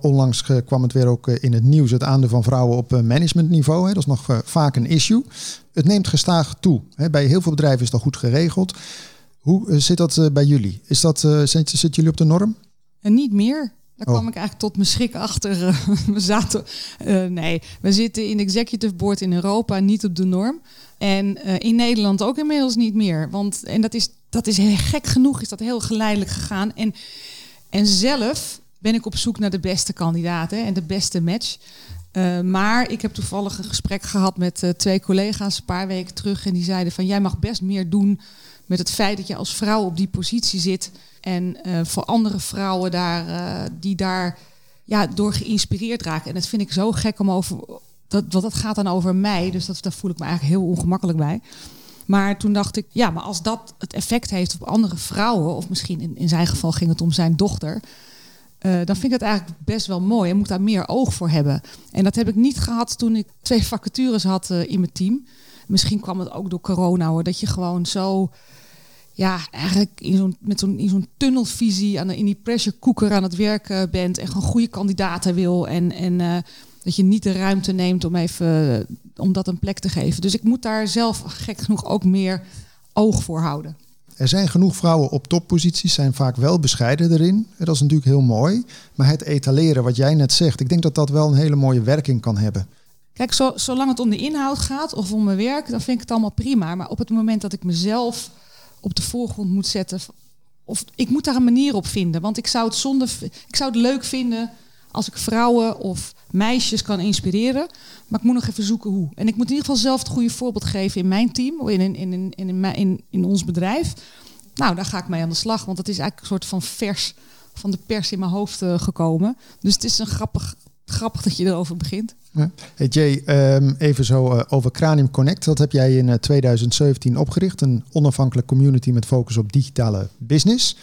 onlangs kwam het weer ook in het nieuws, het aandeel van vrouwen op managementniveau. Hè. Dat is nog vaak een issue. Het neemt gestaag toe. Hè. Bij heel veel bedrijven is dat goed geregeld. Hoe eh, zit dat eh, bij jullie? Is dat, eh, zit- zitten jullie op de norm?
En niet meer. Daar
Oh.
kwam ik eigenlijk tot mijn schrik achter. <laughs> we zaten, nee, we zitten in executive board in Europa, niet op de norm. En in Nederland ook inmiddels niet meer. Want, en dat is, dat is heel gek genoeg, is dat heel geleidelijk gegaan. En, en zelf ben ik op zoek naar de beste kandidaten en de beste match. Maar ik heb toevallig een gesprek gehad met twee collega's een paar weken terug. En die zeiden van jij mag best meer doen met het feit dat je als vrouw op die positie zit. En eh, voor andere vrouwen daar, eh, die daar ja, door geïnspireerd raken. En dat vind ik zo gek om over. Dat, want dat gaat dan over mij. Dus dat, daar voel ik me eigenlijk heel ongemakkelijk bij. Maar toen dacht ik, ja, maar als dat het effect heeft op andere vrouwen, of misschien in, in zijn geval ging het om zijn dochter, eh, dan vind ik het eigenlijk best wel mooi. Je moet daar meer oog voor hebben. En dat heb ik niet gehad toen ik twee vacatures had in mijn team. Misschien kwam het ook door corona hoor. Dat je gewoon zo, ja, eigenlijk in zo'n, met zo'n, in zo'n tunnelvisie aan de, in die pressure cooker aan het werken bent. En gewoon goede kandidaten wil. En, en eh, dat je niet de ruimte neemt om even om dat een plek te geven. Dus ik moet daar zelf gek genoeg ook meer oog voor houden.
Er zijn genoeg vrouwen op topposities, zijn vaak wel bescheiden erin. Dat is natuurlijk heel mooi. Maar het etaleren, wat jij net zegt, ik denk dat dat wel een hele mooie werking kan hebben.
Kijk, zo, zolang het om de inhoud gaat of om mijn werk, dan vind ik het allemaal prima. Maar op het moment dat ik mezelf op de voorgrond moet zetten, of ik moet daar een manier op vinden. Want ik zou het zonde, ik zou het leuk vinden als ik vrouwen of meisjes kan inspireren. Maar ik moet nog even zoeken hoe. En ik moet in ieder geval zelf het goede voorbeeld geven in mijn team, in, in, in, in, in, in ons bedrijf. Nou, daar ga ik mee aan de slag, want dat is eigenlijk een soort van vers van de pers in mijn hoofd uh, gekomen. Dus het is een grappig, grappig dat je erover begint.
Ja. Hey Jay, um, even zo uh, over Cranium Connect. Dat heb jij in uh, 2017 opgericht. Een onafhankelijk community met focus op digitale business.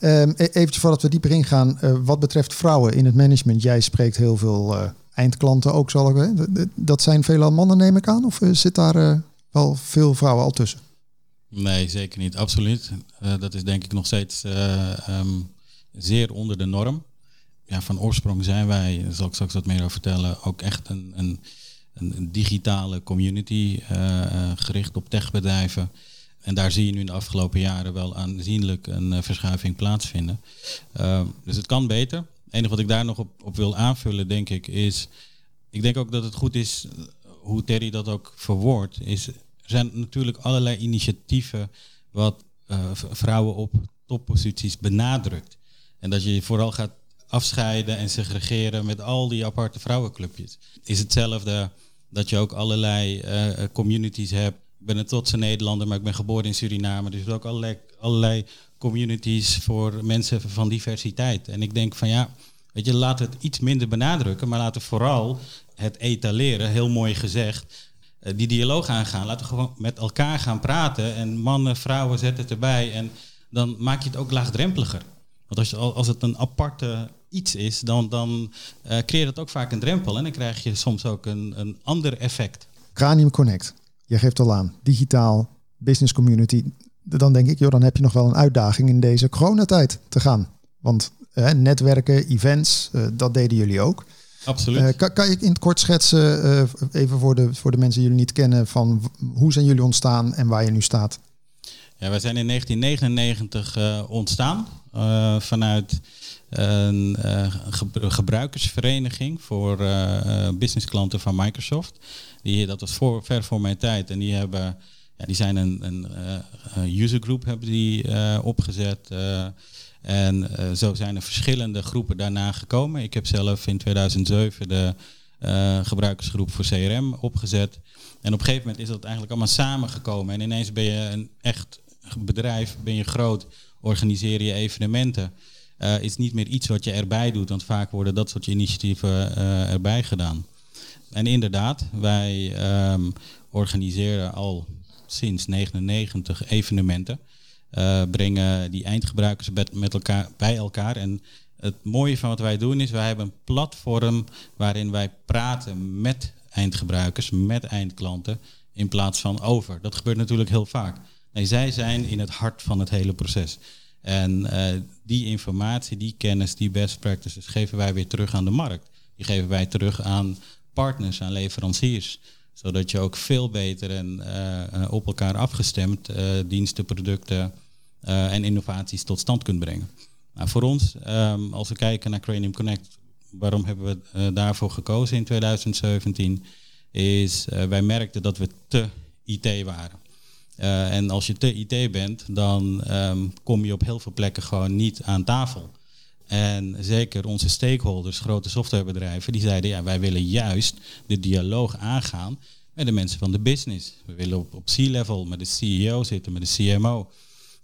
Um, even voordat we dieper ingaan, uh, wat betreft vrouwen in het management. Jij spreekt heel veel uh, eindklanten ook, zal ik weten. Dat zijn veelal mannen, neem ik aan? Of uh, zit daar wel veel vrouwen al tussen?
Nee, zeker niet. Absoluut. dat is denk ik nog steeds um, zeer onder de norm. Ja, van oorsprong zijn wij, daar zal ik straks wat meer over vertellen, ook echt een, een, een digitale community gericht op techbedrijven. En daar zie je nu in de afgelopen jaren wel aanzienlijk een uh, verschuiving plaatsvinden. Uh, dus het kan beter. Het enige wat ik daar nog op, op wil aanvullen, denk ik, is. Ik denk ook dat het goed is hoe Terry dat ook verwoordt. Is, er zijn natuurlijk allerlei initiatieven wat vrouwen op topposities benadrukt. En dat je vooral gaat afscheiden en segregeren met al die aparte vrouwenclubjes. Is hetzelfde dat je ook allerlei uh, communities hebt ik ben een trotse Nederlander, maar ik ben geboren in Suriname. Dus ook allerlei, communities voor mensen van diversiteit. En ik denk van ja, weet je, we het iets minder benadrukken, maar laten vooral het etaleren, heel mooi gezegd, uh, die dialoog aangaan. Laten we gewoon met elkaar gaan praten en mannen, vrouwen zetten het erbij. En dan maak je het ook laagdrempeliger. Want als, je, als het een aparte iets is, dan, dan uh, creëert het ook vaak een drempel. En dan krijg je soms ook een, een ander effect.
Cranium Connect. Je geeft al aan, digitaal, business community. Dan denk ik, joh, dan heb je nog wel een uitdaging in deze coronatijd te gaan. Want eh, netwerken, events, uh, dat deden jullie ook.
Absoluut.
Uh, kan, kan, je in het kort schetsen, uh, even voor de, voor de mensen die jullie niet kennen, van hoe zijn jullie ontstaan en waar je nu staat?
Ja, wij zijn in 1999 uh, ontstaan vanuit een gebruikersvereniging voor businessklanten van Microsoft. Die, dat was voor, ver voor mijn tijd. En die, hebben, ja, die zijn een, een usergroup hebben die, opgezet. En zo zijn er verschillende groepen daarna gekomen. Ik heb zelf in 2007 de gebruikersgroep voor CRM opgezet. En op een gegeven moment is dat eigenlijk allemaal samengekomen. En ineens ben je een echt bedrijf, ben je groot, organiseer je evenementen. Uh, is niet meer iets wat je erbij doet, want vaak worden dat soort initiatieven uh, erbij gedaan. En inderdaad, wij um, organiseren al sinds 99 evenementen. Uh, brengen die eindgebruikers met elkaar, bij elkaar. En het mooie van wat wij doen is, wij hebben een platform waarin wij praten met eindgebruikers, met eindklanten, in plaats van over. Dat gebeurt natuurlijk heel vaak. Nee, zij zijn in het hart van het hele proces. En uh, die informatie, die kennis, die best practices geven wij weer terug aan de markt. Die geven wij terug aan partners, aan leveranciers. Zodat je ook veel beter en uh, op elkaar afgestemd diensten, producten en innovaties tot stand kunt brengen. Nou, voor ons, um, als we kijken naar Cranium Connect, waarom hebben we daarvoor gekozen in 2017, is wij merkten dat we te IT waren. En als je te IT bent, dan um, kom je op heel veel plekken gewoon niet aan tafel. En zeker onze stakeholders, grote softwarebedrijven, die zeiden ja, wij willen juist de dialoog aangaan met de mensen van de business. We willen op, C-level met de CEO zitten, met de CMO.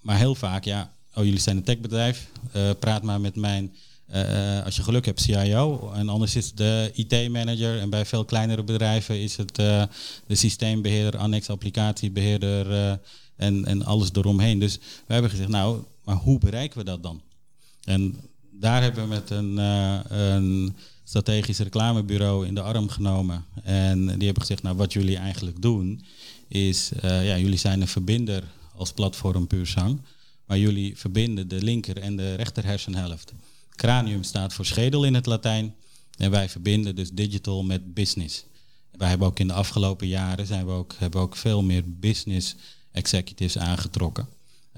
Maar heel vaak, ja, oh jullie zijn een techbedrijf, uh, praat maar met mijn, uh, als je geluk hebt, CIO. En anders is het de IT-manager. En bij veel kleinere bedrijven is het uh, de systeembeheerder, annex applicatiebeheerder en, en alles eromheen. Dus we hebben gezegd, nou, maar hoe bereiken we dat dan? En daar hebben we met een, een strategisch reclamebureau in de arm genomen. En die hebben gezegd, nou wat jullie eigenlijk doen is, ja, jullie zijn een verbinder als platform Puursang. Maar jullie verbinden de linker en de rechter hersenhelft. Cranium staat voor schedel in het Latijn. En wij verbinden dus digital met business. Wij hebben ook in de afgelopen jaren zijn we ook, hebben ook veel meer business executives aangetrokken.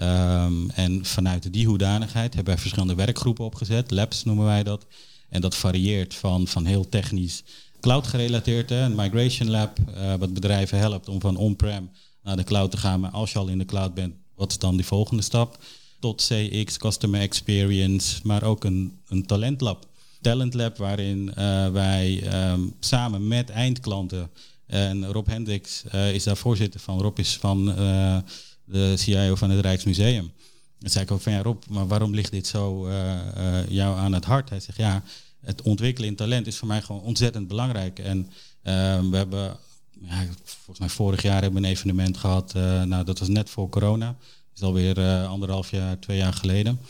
Um, en vanuit die hoedanigheid hebben wij verschillende werkgroepen opgezet. Labs noemen wij dat. En dat varieert van, van heel technisch cloud gerelateerd. Hè, een migration lab, uh, wat bedrijven helpt om van on-prem naar de cloud te gaan. Maar als je al in de cloud bent, wat is dan die volgende stap? Tot CX, Customer Experience, maar ook een, een talentlab. Talent Lab, waarin uh, wij um, samen met eindklanten, en Rob Hendricks uh, is daar voorzitter van, Rob is van de CIO van het Rijksmuseum. En zei ik ook van ja Rob, maar waarom ligt dit zo jou aan het hart? Hij zegt ja, het ontwikkelen in talent is voor mij gewoon ontzettend belangrijk. En ehm, we hebben, ja, volgens mij vorig jaar hebben we een evenement gehad, nou dat was net voor corona. Is alweer anderhalf jaar, twee jaar geleden.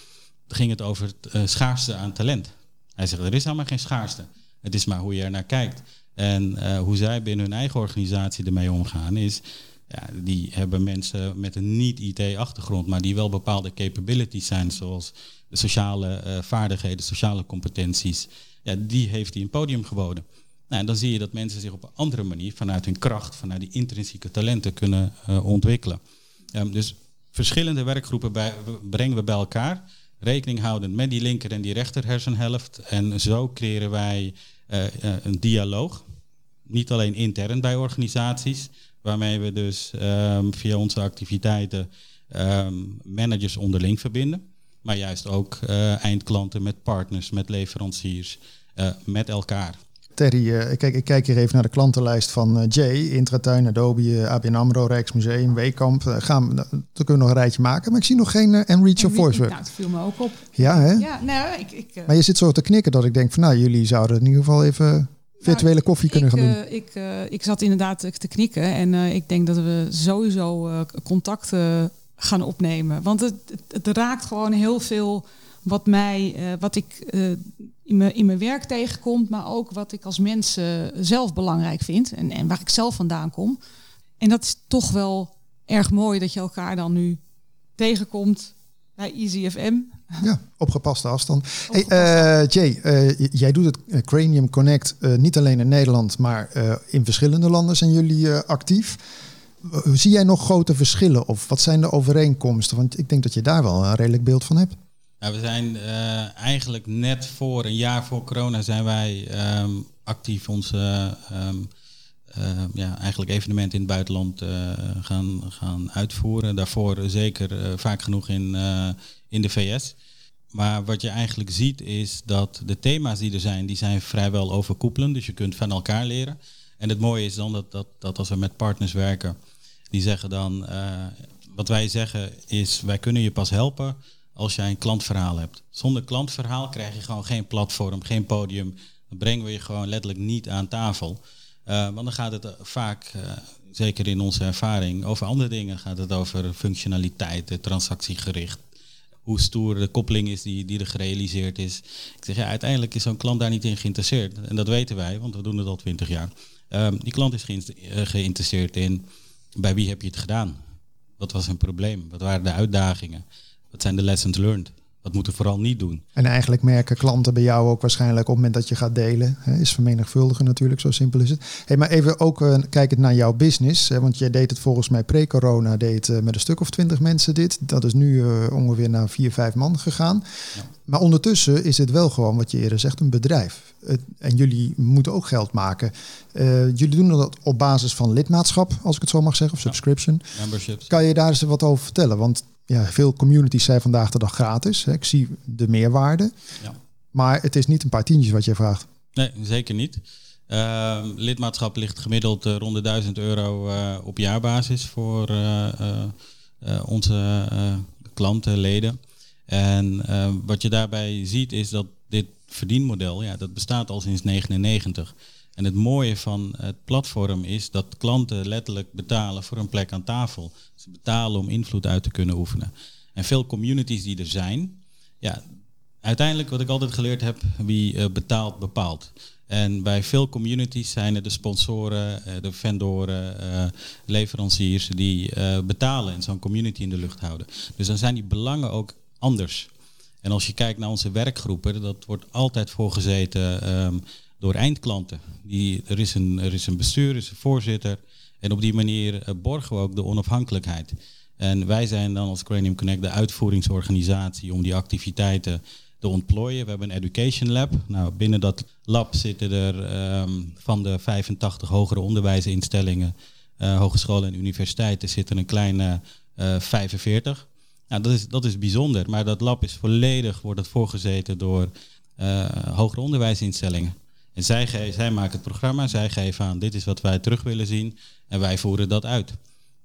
Ging het over het schaarste aan talent. Hij zegt, er is helemaal geen schaarste. Het is maar hoe je er naar kijkt. En uh, hoe zij binnen hun eigen organisatie ermee omgaan is... Ja, die hebben mensen met een niet-IT-achtergrond, maar die wel bepaalde capabilities zijn, zoals de sociale uh, vaardigheden, sociale competenties. Ja, die heeft hij een podium geboden. Nou, en dan zie je dat mensen zich op een andere manier, vanuit hun kracht, vanuit die intrinsieke talenten kunnen uh, ontwikkelen. Um, dus verschillende werkgroepen bij, brengen we bij elkaar rekening houdend met die linker en die rechter hersenhelft. En zo creëren wij uh, uh, een dialoog. Niet alleen intern bij organisaties, waarmee we dus um, via onze activiteiten um, managers onderling verbinden. Maar juist ook uh, eindklanten met partners, met leveranciers, met elkaar.
Terry, uh, kijk, ik kijk hier even naar de klantenlijst van uh, Jay, Intratuin, Adobe, uh, ABN AMRO, Rijksmuseum, Weekamp. gaan we, dan kunnen we nog een rijtje maken, maar ik zie nog geen Enreach of Voice.
Nou, dat viel me ook op.
Ja, hè?
Ja, nou, ik, ik,
maar je zit zo te knikken dat ik denk van, nou, jullie zouden in ieder geval even virtuele nou, koffie kunnen gaan doen.
ik, ik zat inderdaad te knikken en ik denk dat we sowieso contacten gaan opnemen. Want het, het, het raakt gewoon heel veel wat mij, uh, wat ik uh, in, mijn, in mijn werk tegenkomt, maar ook wat ik als mens uh, zelf belangrijk vind en, en waar ik zelf vandaan kom. En dat is toch wel erg mooi dat je elkaar dan nu tegenkomt bij EasyFM.
Ja, op gepaste afstand. Hey, Jay, jij doet het Cranium Connect niet alleen in Nederland, maar in verschillende landen zijn jullie actief. Zie jij nog grote verschillen of wat zijn de overeenkomsten? Want ik denk dat je daar wel een redelijk beeld van hebt.
We zijn uh, eigenlijk net voor, een jaar voor corona, zijn wij um, actief onze um, uh, ja, eigenlijk evenementen in het buitenland uh, gaan, gaan uitvoeren. Daarvoor zeker vaak genoeg in, in de VS. Maar wat je eigenlijk ziet is dat de thema's die er zijn, die zijn vrijwel overkoepelend. Dus je kunt van elkaar leren. En het mooie is dan dat, dat, dat als we met partners werken, die zeggen dan, wat wij zeggen is, wij kunnen je pas helpen als jij een klantverhaal hebt. Zonder klantverhaal krijg je gewoon geen platform, geen podium. Dan brengen we je gewoon letterlijk niet aan tafel. Uh, want dan gaat het vaak, uh, zeker in onze ervaring, over andere dingen. Gaat het over functionaliteit, transactiegericht. Hoe stoer de koppeling is die, die er gerealiseerd is. Ik zeg ja, uiteindelijk is zo'n klant daar niet in geïnteresseerd. En dat weten wij, want we doen het al twintig jaar. Uh, die klant is geïnteresseerd in bij wie heb je het gedaan? Wat was een probleem? Wat waren de uitdagingen? Wat zijn de lessons learned? Wat moeten we vooral niet doen?
En eigenlijk merken klanten bij jou ook waarschijnlijk op het moment dat je gaat delen. Hè, is vermenigvuldigen natuurlijk, zo simpel is het. Hey, maar even ook uh, kijkend naar jouw business. Hè, want jij deed het volgens mij pre-corona deed, uh, met een stuk of twintig mensen dit. Dat is nu uh, ongeveer naar vier, vijf man gegaan. Ja. Maar ondertussen is het wel gewoon, wat je eerder zegt, een bedrijf. en jullie moeten ook geld maken. jullie doen dat op basis van lidmaatschap, als ik het zo mag zeggen, of subscription.
Ja. Memberships.
Kan je daar eens wat over vertellen? Want ja, veel communities zijn vandaag de dag gratis. Hè. Ik zie de meerwaarde. Ja. Maar het is niet een paar tientjes wat jij vraagt.
Nee, zeker niet. Uh, lidmaatschap ligt gemiddeld uh, rond de 1000 euro uh, op jaarbasis voor uh, onze klanten, leden. En wat je daarbij ziet is dat dit verdienmodel, ja, dat bestaat al sinds 1999. En het mooie van het platform is dat klanten letterlijk betalen voor een plek aan tafel. Ze betalen om invloed uit te kunnen oefenen. En veel communities die er zijn, ja, uiteindelijk wat ik altijd geleerd heb, wie eh, betaalt, bepaalt. En bij veel communities zijn het de sponsoren, eh, de vendoren, eh, leveranciers die betalen en zo'n community in de lucht houden. Dus dan zijn die belangen ook anders. En als je kijkt naar onze werkgroepen, dat wordt altijd voorgezeten ehm, door eindklanten. Die, er, is een, er is een bestuur, er is een voorzitter. En op die manier eh, borgen we ook de onafhankelijkheid. En wij zijn dan als Cranium Connect de uitvoeringsorganisatie om die activiteiten te ontplooien. We hebben een education lab. Nou, binnen dat lab zitten er ehm, van de 85 hogere onderwijsinstellingen, eh, hogescholen en universiteiten, zitten een kleine eh 45. Nou, dat is, dat is bijzonder, maar dat lab is volledig, wordt het voorgezeten door eh, hogere onderwijsinstellingen. En zij, zij maken het programma, zij geven aan, dit is wat wij terug willen zien en wij voeren dat uit.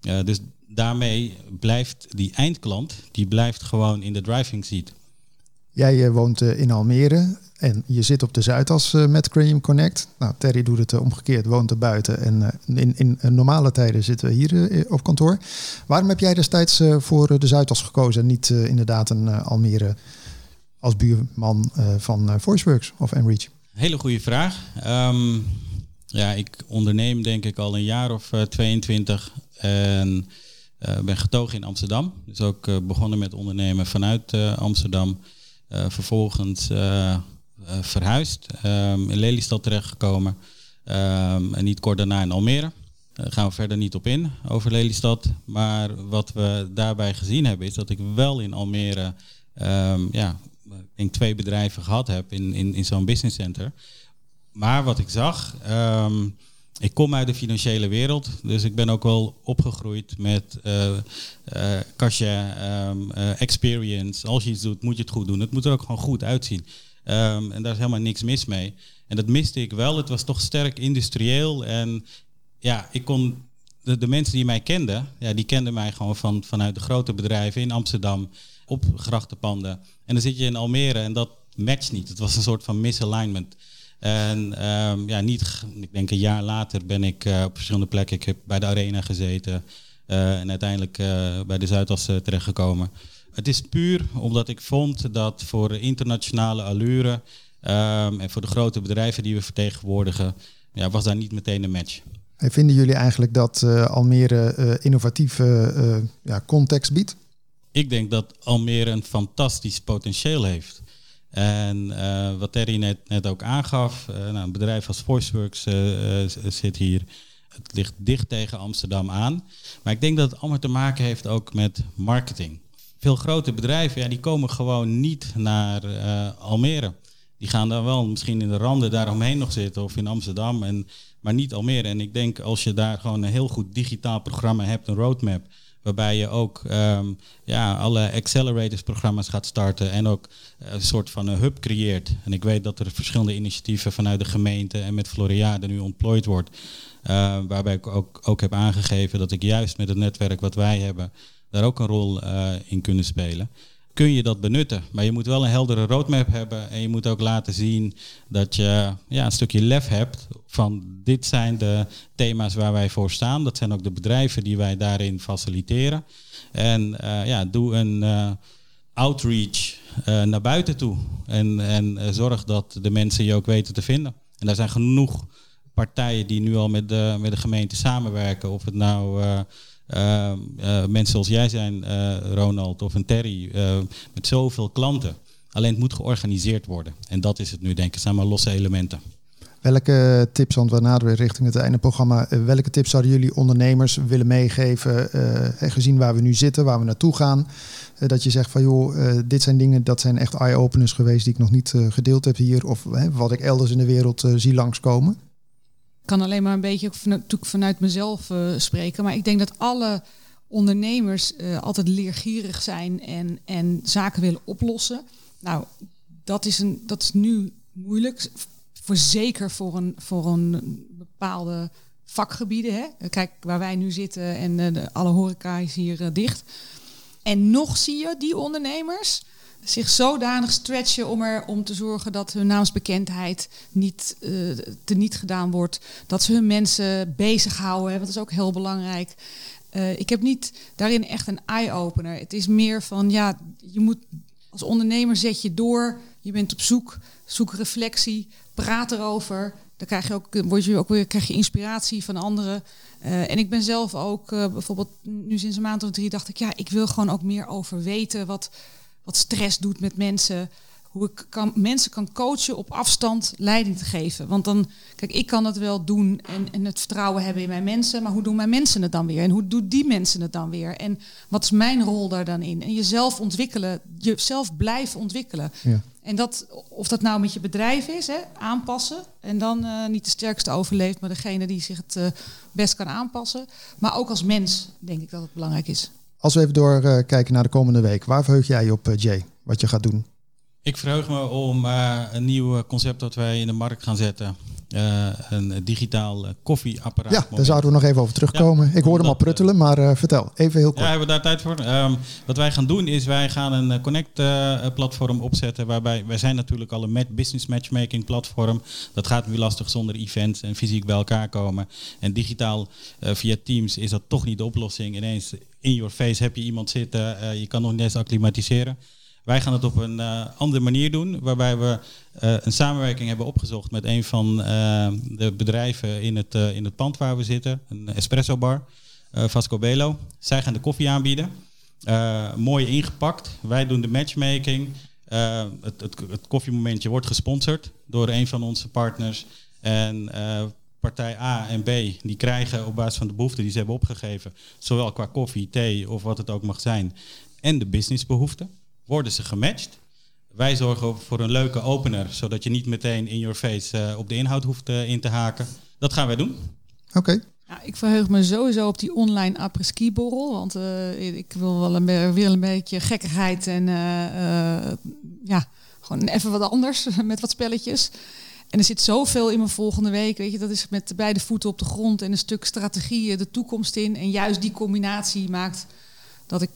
Eh, dus daarmee blijft die eindklant, die blijft gewoon in de driving seat.
Jij eh, woont eh, in Almere en je zit op de Zuidas met Cranium Connect. Nou, Terry doet het omgekeerd, woont er buiten. En in, in normale tijden zitten we hier op kantoor. Waarom heb jij destijds voor de Zuidas gekozen en niet inderdaad een Almere als buurman van VoiceWorks of Enreach?
Hele goede vraag. Ehm, ja, ik onderneem denk ik al een jaar of eh, 22 en eh, ben getogen in Amsterdam. Dus ook eh, begonnen met ondernemen vanuit eh, Amsterdam. Eh, vervolgens eh, eh, verhuisd, ehm, in Lelystad terechtgekomen Ehm, en niet kort daarna in Almere. Daar gaan we verder niet op in over Lelystad. Maar wat we daarbij gezien hebben is dat ik wel in Almere ja, denk twee bedrijven gehad heb in, in, in zo'n business center. Maar wat ik zag, ehm, ik kom uit de financiële wereld, dus ik ben ook wel opgegroeid met eh eh, ehm, eh, experience. Als je iets doet, moet je het goed doen. Het moet er ook gewoon goed uitzien. Ehm, en daar is helemaal niks mis mee. En dat miste ik wel. Het was toch sterk industrieel. En ja, ik kon. De, de mensen die mij kenden, ja, die kenden mij gewoon van, vanuit de grote bedrijven in Amsterdam op grachtenpanden. En dan zit je in Almere en dat matcht niet. Het was een soort van misalignment. En ehm, ja, niet, ik denk een jaar later ben ik eh, op verschillende plekken. Ik heb bij de Arena gezeten eh, en uiteindelijk eh, bij de Zuidas terechtgekomen. Het is puur omdat ik vond dat voor internationale allure ehm, en voor de grote bedrijven die we vertegenwoordigen, ja, was daar niet meteen een match.
En vinden jullie eigenlijk dat Almere innovatieve ja, context biedt?
Ik denk dat Almere een fantastisch potentieel heeft. En eh, wat Terry net, net ook aangaf, eh, nou, een bedrijf als VoiceWorks eh, zit hier. Het ligt dicht tegen Amsterdam aan. Maar ik denk dat het allemaal te maken heeft ook met marketing. Veel grote bedrijven, ja, die komen gewoon niet naar Almere. Die gaan dan wel misschien in de randen daaromheen nog zitten of in Amsterdam, en, maar niet Almere. En ik denk als je daar gewoon een heel goed digitaal programma hebt, een roadmap, waarbij je ook ehm, ja, alle accelerators programma's gaat starten en ook een soort van een hub creëert. En ik weet dat er verschillende initiatieven vanuit de gemeente en met Floriade nu ontplooid wordt. eh, waarbij ik ook, ook heb aangegeven dat ik juist met het netwerk wat wij hebben, daar ook een rol eh, in kunnen spelen. Kun je dat benutten, maar je moet wel een heldere roadmap hebben en je moet ook laten zien dat je ja, een stukje lef hebt van dit zijn de thema's waar wij voor staan. Dat zijn ook de bedrijven die wij daarin faciliteren. En eh, ja, doe een eh, outreach eh, naar buiten toe en, en zorg dat de mensen je ook weten te vinden. En daar zijn genoeg partijen die nu al met de, met de gemeente samenwerken. Of het nou eh, eh, mensen zoals jij zijn, eh, Ronald, of een Terry, eh, met zoveel klanten. Alleen het moet georganiseerd worden. En dat is het nu, denk ik. Zijn maar losse elementen.
Welke tips, want we naderen richting het einde programma, welke tips zouden jullie ondernemers willen meegeven, en gezien waar we nu zitten, waar we naartoe gaan, dat je zegt van joh, dit zijn dingen, dat zijn echt eye-openers geweest die ik nog niet gedeeld heb hier, of wat ik elders in de wereld zie langskomen?
Kan alleen maar een beetje natuurlijk vanuit mezelf eh, spreken. Maar ik denk dat alle ondernemers eh, altijd leergierig zijn en, en zaken willen oplossen. Nou, dat is, een, dat is nu moeilijk. Voor zeker voor een, voor een bepaalde vakgebieden. Hè? Kijk, waar wij nu zitten en eh, de, alle horeca is hier dicht. En nog zie je die ondernemers zich zodanig stretchen om er om te zorgen dat hun naamsbekendheid niet eh teniet gedaan wordt. Dat ze hun mensen bezighouden. Want dat is ook heel belangrijk. Eh, ik heb niet daarin echt een eye-opener. Het is meer van ja, je moet als ondernemer zet je door Je bent op zoek, zoek reflectie, praat erover. Dan krijg je ook, word je ook weer krijg je inspiratie van anderen. Eh, en ik ben zelf ook bijvoorbeeld nu sinds een maand of drie dacht ik, ja, ik wil gewoon ook meer over weten wat, wat stress doet met mensen hoe ik kan, mensen kan coachen op afstand leiding te geven. Want dan, kijk, ik kan het wel doen en, en het vertrouwen hebben in mijn mensen, maar hoe doen mijn mensen het dan weer? En hoe doen die mensen het dan weer? En wat is mijn rol daar dan in? En jezelf ontwikkelen, jezelf blijven ontwikkelen. Ja. En dat, of dat nou met je bedrijf is, hè, aanpassen. En dan uh, niet de sterkste overleeft, maar degene die zich het uh, best kan aanpassen. Maar ook als mens denk ik dat het belangrijk is.
Als we even doorkijken uh, naar de komende week, waar verheug jij op, Jay, wat je gaat doen?
Ik verheug me om uh, een nieuw concept dat wij in de markt gaan zetten. Uh, een digitaal koffieapparaat.
Ja, daar zouden we nog even over terugkomen. Ja, ik hoorde hem al pruttelen, maar uh, vertel even heel kort.
Ja, hebben we daar tijd voor? Um, wat wij gaan doen is wij gaan een Connect-platform opzetten. Waarbij wij zijn natuurlijk al een business matchmaking platform. Dat gaat nu lastig zonder events en fysiek bij elkaar komen. En digitaal via Teams is dat toch niet de oplossing. Ineens in your face heb je iemand zitten. je kan nog niet eens acclimatiseren. Wij gaan het op een uh, andere manier doen, waarbij we uh, een samenwerking hebben opgezocht met een van uh, de bedrijven in het, in het pand waar we zitten, een espresso bar, Vasco Belo. Zij gaan de koffie aanbieden, mooi ingepakt. Wij doen de matchmaking. Het, het, het, koffiemomentje wordt gesponsord door een van onze partners. En partij A en B, die krijgen op basis van de behoeften die ze hebben opgegeven, zowel qua koffie, thee of wat het ook mag zijn, en de businessbehoeften worden ze gematcht. Wij zorgen voor een leuke opener, zodat je niet meteen in your face uh, op de inhoud hoeft uh, in te haken. Dat gaan wij doen.
Oké. Okay.
Ja, ik verheug me sowieso op die online après-ski borrel. Want uh, ik wil wel een, weer een beetje gekkigheid en ja, gewoon even wat anders <laughs> met wat spelletjes. En er zit zoveel in mijn volgende week. Weet je, dat is met beide voeten op de grond en een stuk strategie de toekomst in. En juist die combinatie maakt dat ik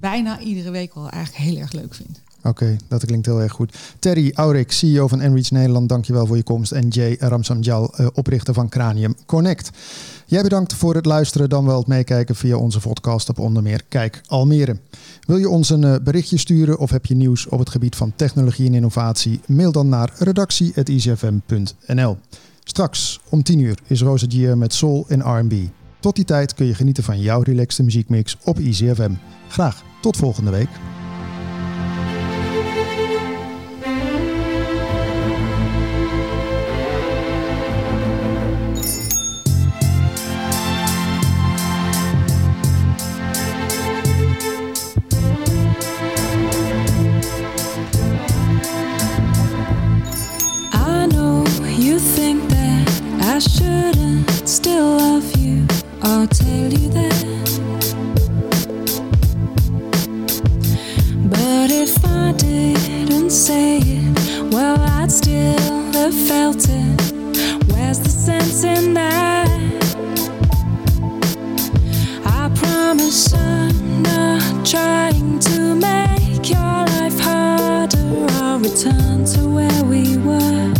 bijna iedere week wel eigenlijk heel erg leuk vind.
Oké, dat klinkt heel erg goed. Terry Aurik, CEO van Enreach Nederland, dankjewel voor je komst. En Jay Ramsamjal, uh, oprichter van Cranium Connect. Jij bedankt voor het luisteren, dan wel het meekijken via onze podcast op onder meer Kijk Almere. Wil je ons een uh, berichtje sturen of heb je nieuws op het gebied van technologie en innovatie? Mail dan naar redactie.icfm.nl. Straks om 10 uur is Rosa Gier met Soul en R&B. Tot die tijd kun je genieten van jouw relaxte muziekmix op ICFM. Graag tot volgende week.
still love you. I'll tell you that. But if I didn't say it, well, I'd still have felt it. Where's the sense in that? I promise I'm not trying to make your life harder. I'll return to where we were.